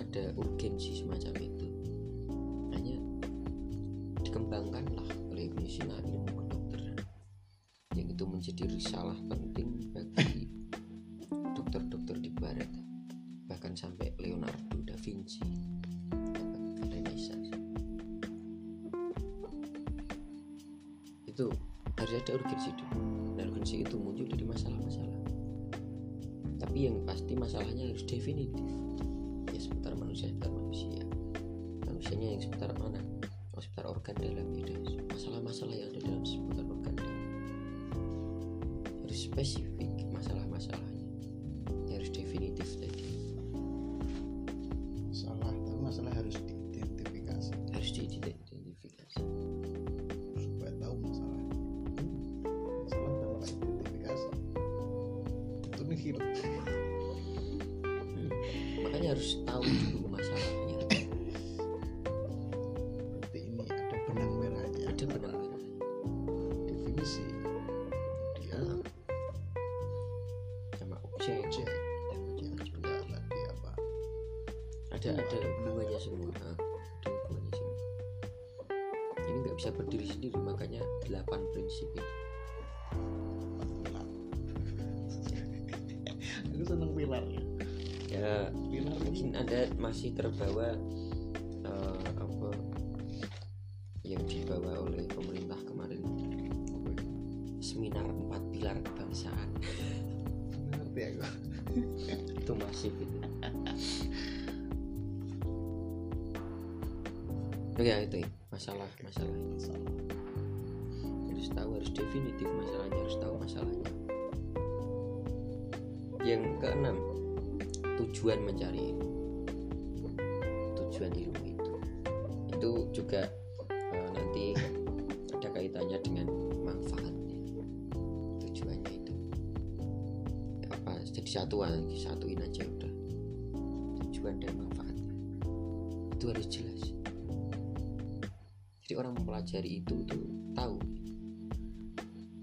ada urgensi semacam itu. Hanya dikembangkanlah oleh Ibnu Sina ilmu kedokteran yang itu menjadi risalah penting bagi dokter-dokter di barat. Bahkan sampai Leonardo da Vinci itu harus ada urgensi dulu. Dan urgensi itu muncul dari masalah-masalah. Tapi yang pasti masalahnya harus definitif manusia seputar manusia. Manusianya yang seputar mana? Oh seputar organ dalam itu masalah-masalah yang ada dalam seputar organ dalam. Harus spesifik masalah-masalahnya. Ya, harus definitif tadi. Salah tapi masalah harus diidentifikasi. Harus diidentifikasi harus tahu dulu masalahnya. Berarti ini ada benang merahnya. Ada benang merah definisi. Kemudian sama objek. Cek kemudian juga tadi apa ada ada hubungannya semua. Ada hubungannya semua. Ini nggak bisa berdiri sendiri makanya delapan prinsip itu mungkin anda masih terbawa eh, apa yang dibawa oleh pemerintah kemarin. Seminar empat pilar kebangsaan. Ngerti aku. Itu masif itu Oh ya itu ya, masalah masalah. Harus tahu harus definitif masalahnya harus tahu masalahnya. Yang keenam tujuan mencari disatuin aja udah. Tujuan dan manfaatnya itu harus jelas. Jadi orang mempelajari itu tuh tahu.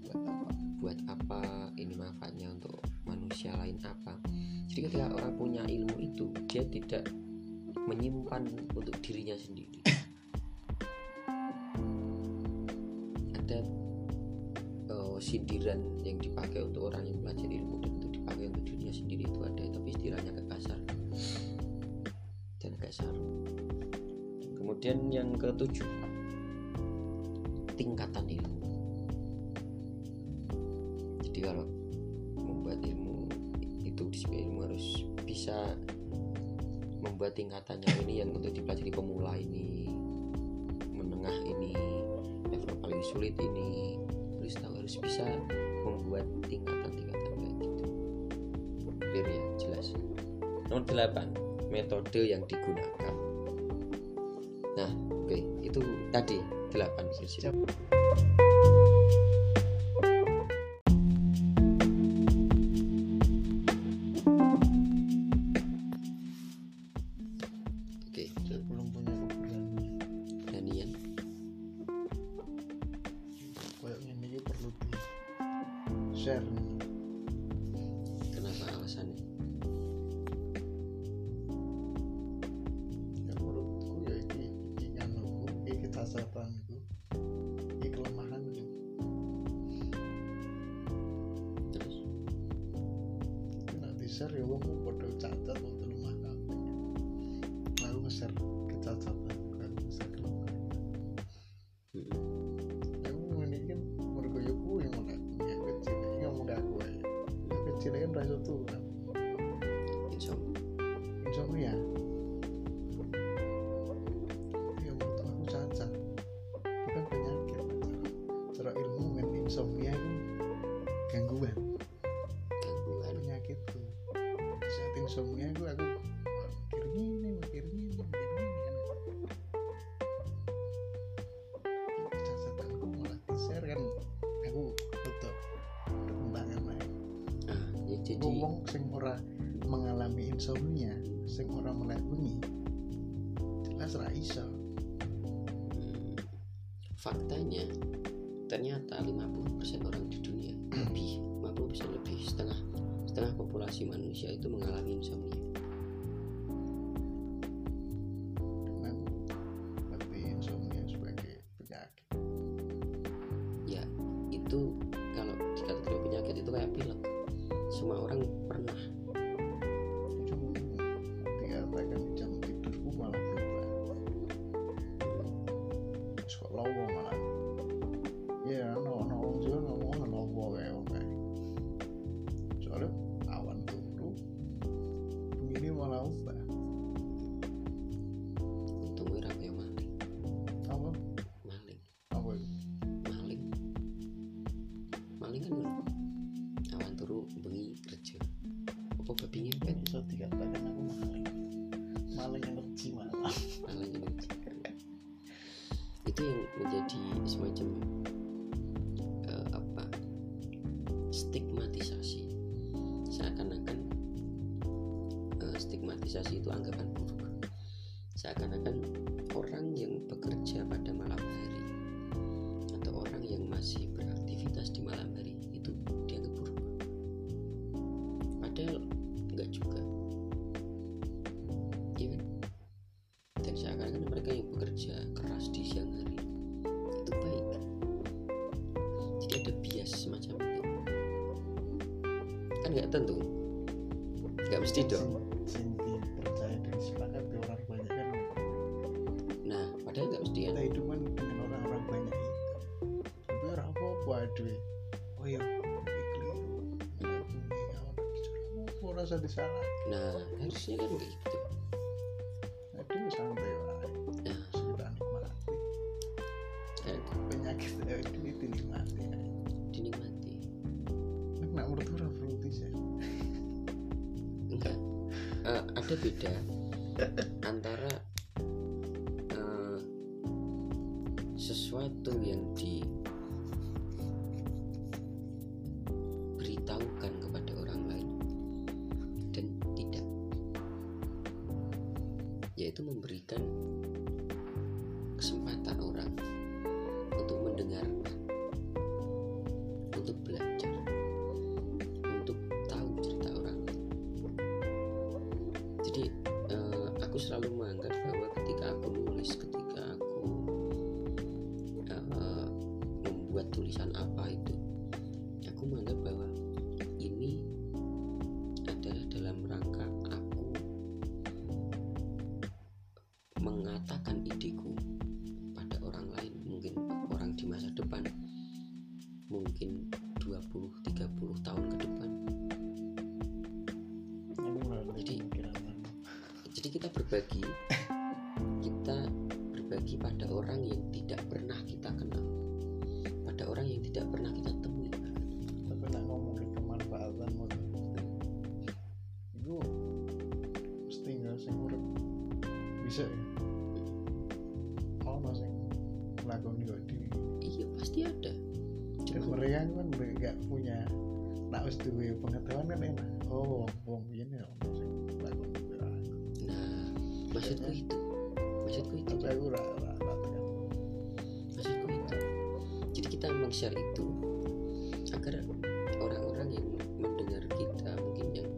Buat apa? Buat apa ini manfaatnya untuk manusia lain apa? Jadi ketika orang punya ilmu itu dia tidak menyimpan untuk dirinya sendiri. Ada eh, sindiran yang ketujuh. Tingkatan ilmu. Jadi kalau membuat ilmu itu di sebuah ilmu harus bisa membuat tingkatannya ini yang untuk dipelajari pemula ini menengah ini level paling sulit ini. Harus tahu harus bisa membuat tingkatan-tingkatan kayak gitu. Clear ya? Jelas. Nomor 8 metode yang digunakan. Nah oke itu tadi 8 itu yang menjadi semacam uh, apa stigmatisasi. Seakan-akan uh, stigmatisasi itu anggapan buruk. Seakan-akan ya tentu. Nggak mesti dong. Kan? Nah padahal nggak mesti ya. Kita kan dengan orang-orang banyak itu. Tapi orang apa? Oh ya nah. Harusnya kan begitu Ada *laughs* beda. lagu kok dhewe. Iya pasti ada. Cuma Korea kan gak punya tak wis duwe pengetahuan kan enak. Oh, wong biyen ya ono sing. Ya. Nah, maksudku iya. itu. Maksudku itu. Tapi aku ora ora Maksudku itu. Jadi kita emang share itu agar orang-orang yang mendengar kita mungkin yang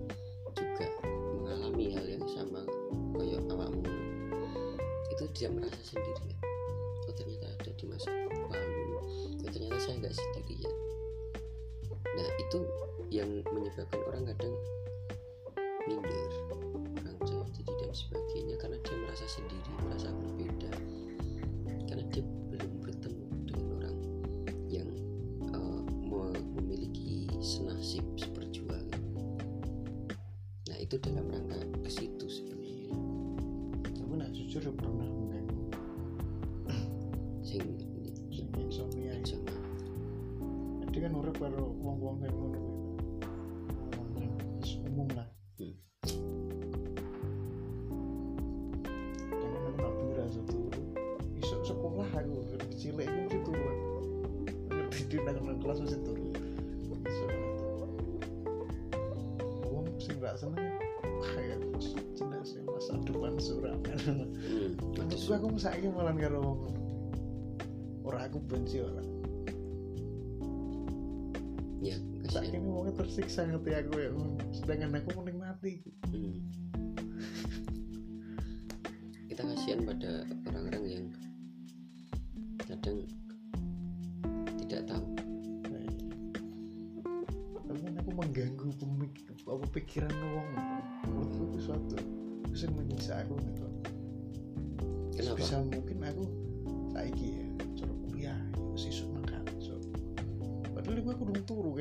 juga mengalami hal yang sama kayak awakmu itu tidak merasa sendirian ya. Nggak sendirian nah itu yang menyebabkan orang kadang minder kurang jauh diri dan sebagainya karena dia merasa sendiri merasa berbeda. Karena dia belum bertemu dengan orang yang me- memiliki senasib seperjuangan. Nah itu dalam rangka di nang nang kelas mesti turu iso wong sing gak seneng kayak ya masa depan suram Maksud aku saiki malah karo wong ngono. Ora aku benci ora. ya ini wongnya tersiksa ngerti aku ya. Sedangkan aku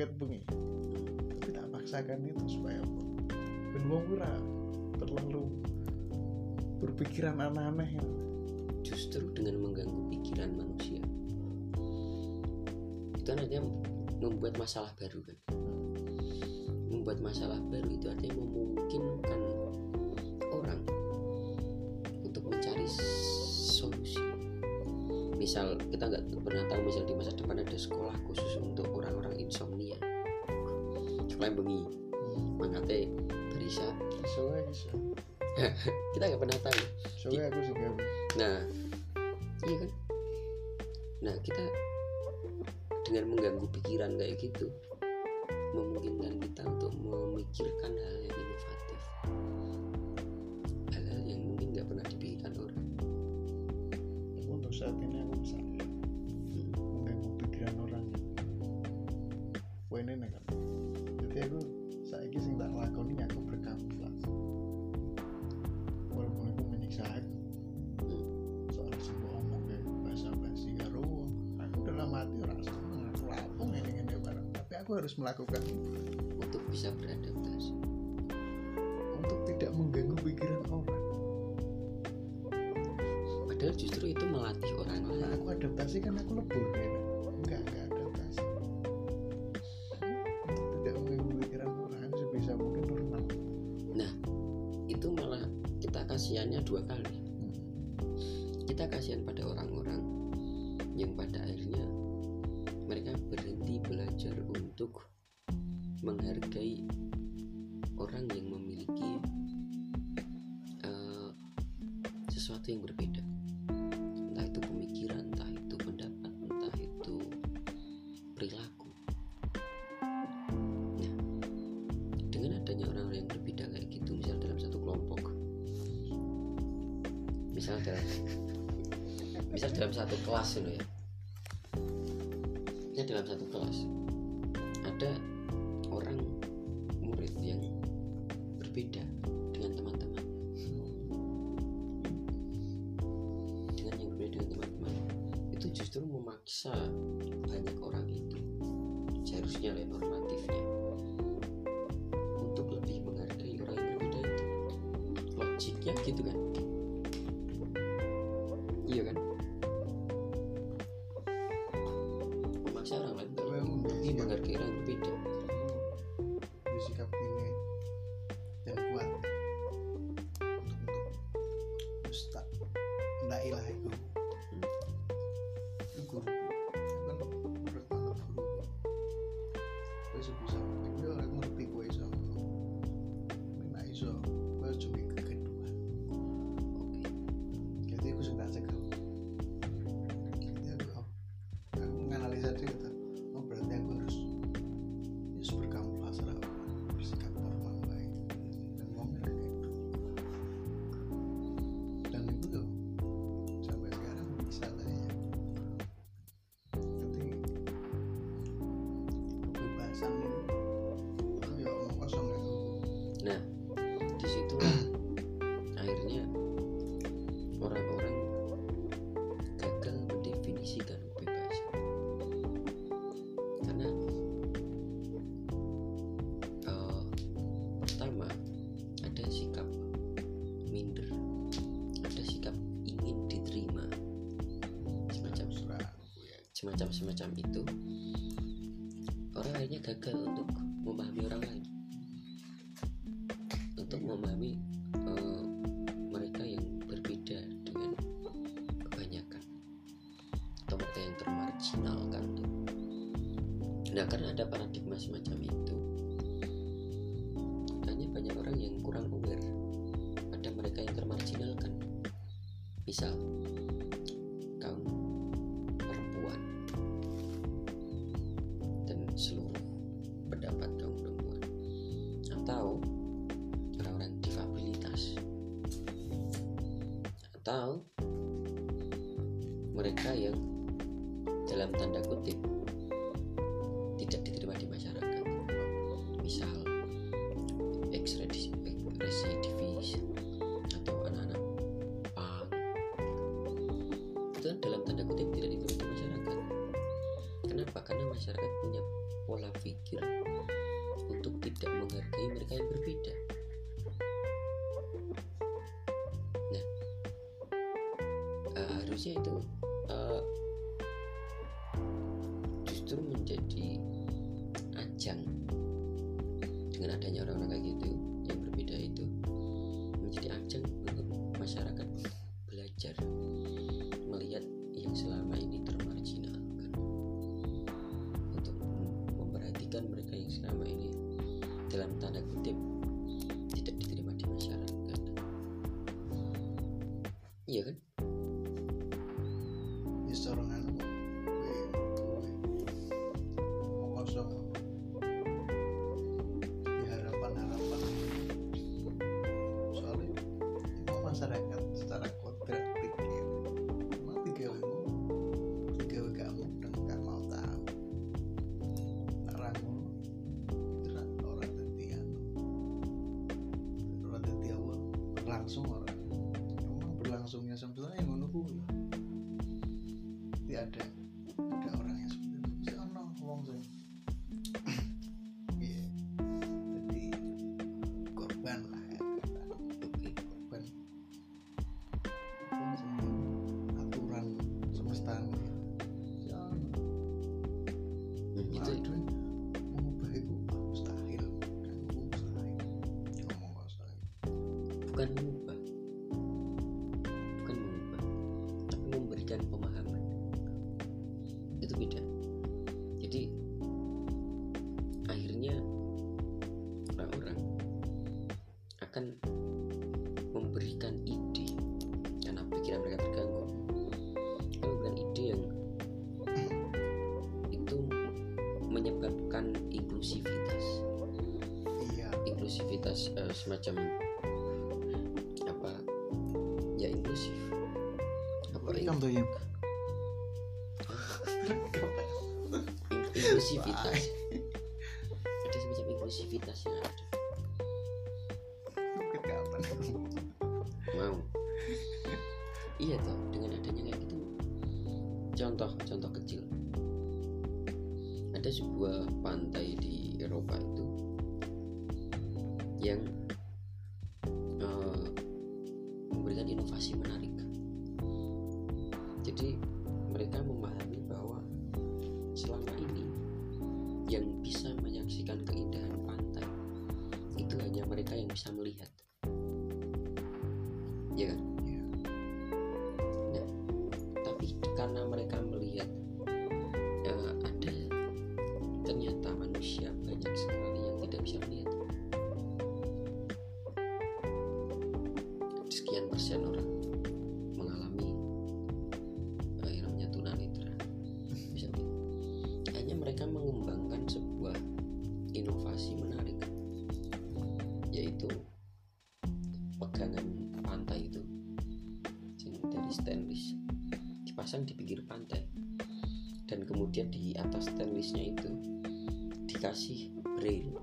turu ket bengi. Tapi tak paksakan itu supaya apa? Ben wong ora terlalu berpikiran aneh-aneh. justru dengan mengganggu pikiran manusia itu artinya membuat masalah baru kan membuat masalah baru itu artinya memungkinkan orang untuk mencari solusi misal kita nggak pernah tahu misal di masa depan ada sekolah khusus untuk orang-orang insomnia yang bengi. Mangkate berisa Soalnya *laughs* bisa. kita nggak pernah tahu. Soalnya aku sih Nah, iya kan? Nah, kita dengan mengganggu pikiran kayak gitu memungkinkan kita untuk memikirkan hal yang inovatif. Hal-hal yang mungkin nggak pernah dipikirkan orang. Untuk saat ini aku bisa Hmm. mengganggu pikiran orang. Ini nih harus melakukan untuk bisa beradaptasi. Untuk tidak mengganggu pikiran orang. Padahal justru itu melatih orang Nah lain. aku adaptasi kan aku lebur ya. Enggak, enggak adaptasi. Untuk tidak mengganggu pikiran orang sebisa mungkin normal. Itu malah kita kasihannya dua kali. Kita kasihan pada orang-orang sesuatu yang berbeda. Entah itu pemikiran entah itu pendapat entah itu perilaku. Nah dengan adanya orang yang berbeda kayak gitu misal dalam satu kelompok misal dalam *laughs* misal dalam satu kelas ya ya logiknya gitu kan semacam semacam itu. Orang akhirnya gagal untuk memahami orang lain. Untuk memahami eh, mereka yang berbeda dengan kebanyakan. Atau mereka yang termarginalkan nah karena ada paradigma semacam itu banyak orang yang kurang aware. Pada mereka yang termarginalkan. Misal atau mereka yang dalam tanda kutip tidak diterima di masyarakat. Misal ex-residivis atau anak-anak punk itu kan dalam tanda kutip tidak diterima di masyarakat. Kenapa? Karena masyarakat punya pola pikir harusnya itu eh, justru menjadi ajang dengan adanya orang-orang kayak gitu yang berbeda itu menjadi ajang untuk masyarakat belajar melihat yang selama ini termarginalkan. Untuk mem- memperhatikan mereka yang selama ini dalam tanda kutip tidak diterima di masyarakat. Iya kan bukan mengubah. Bukan mengubah tapi memberikan pemahaman. Itu beda. Jadi akhirnya orang-orang akan memberikan ide. Karena pikiran mereka terganggu. Akan memberikan ide yang itu menyebabkan inklusivitas. Iya. Inklusivitas eh, semacam apa Rekam tuh ya in- inklusivitas ada karena mereka dipasang di pinggir pantai. Dan kemudian di atas stainlessnya itu dikasih braille.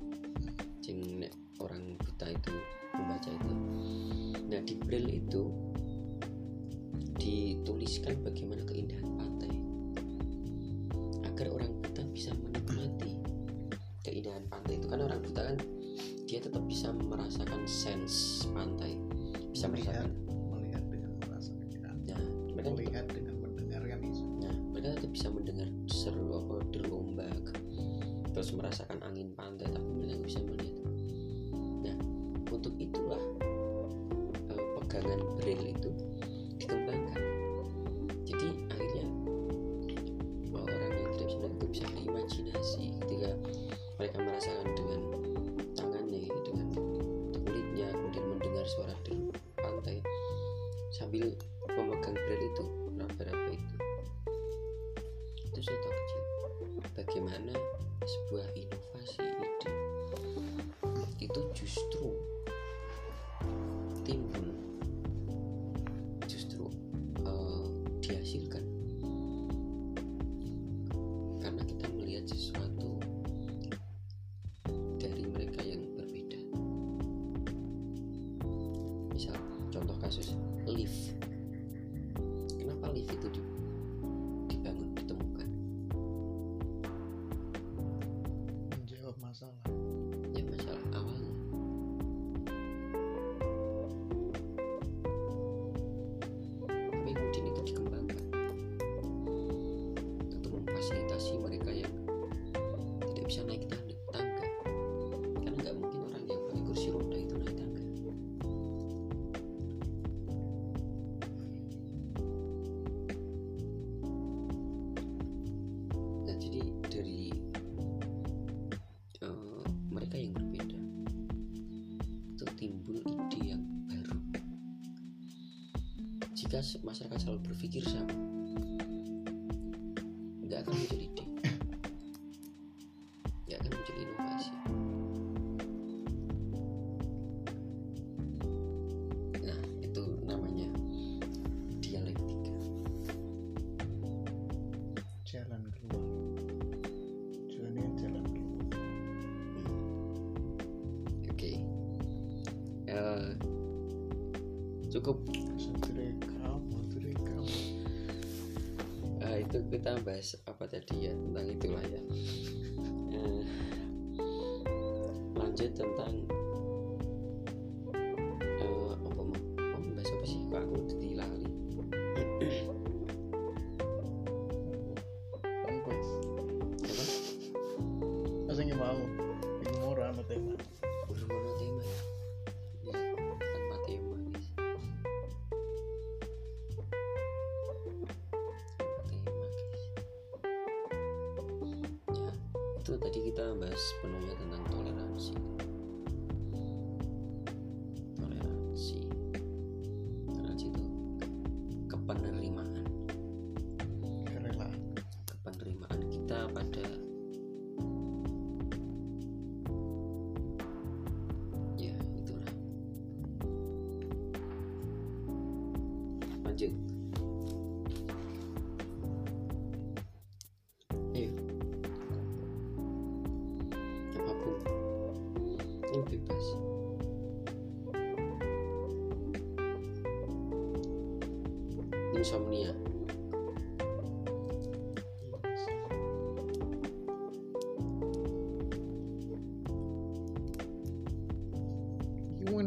sambil memegang grill itu nah, raba-raba itu? Itu contoh kecil bagaimana sebuah ini itu juga. kita masyarakat selalu berpikir sama.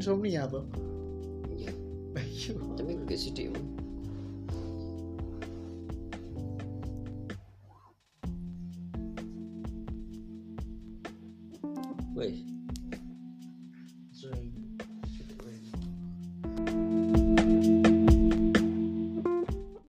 São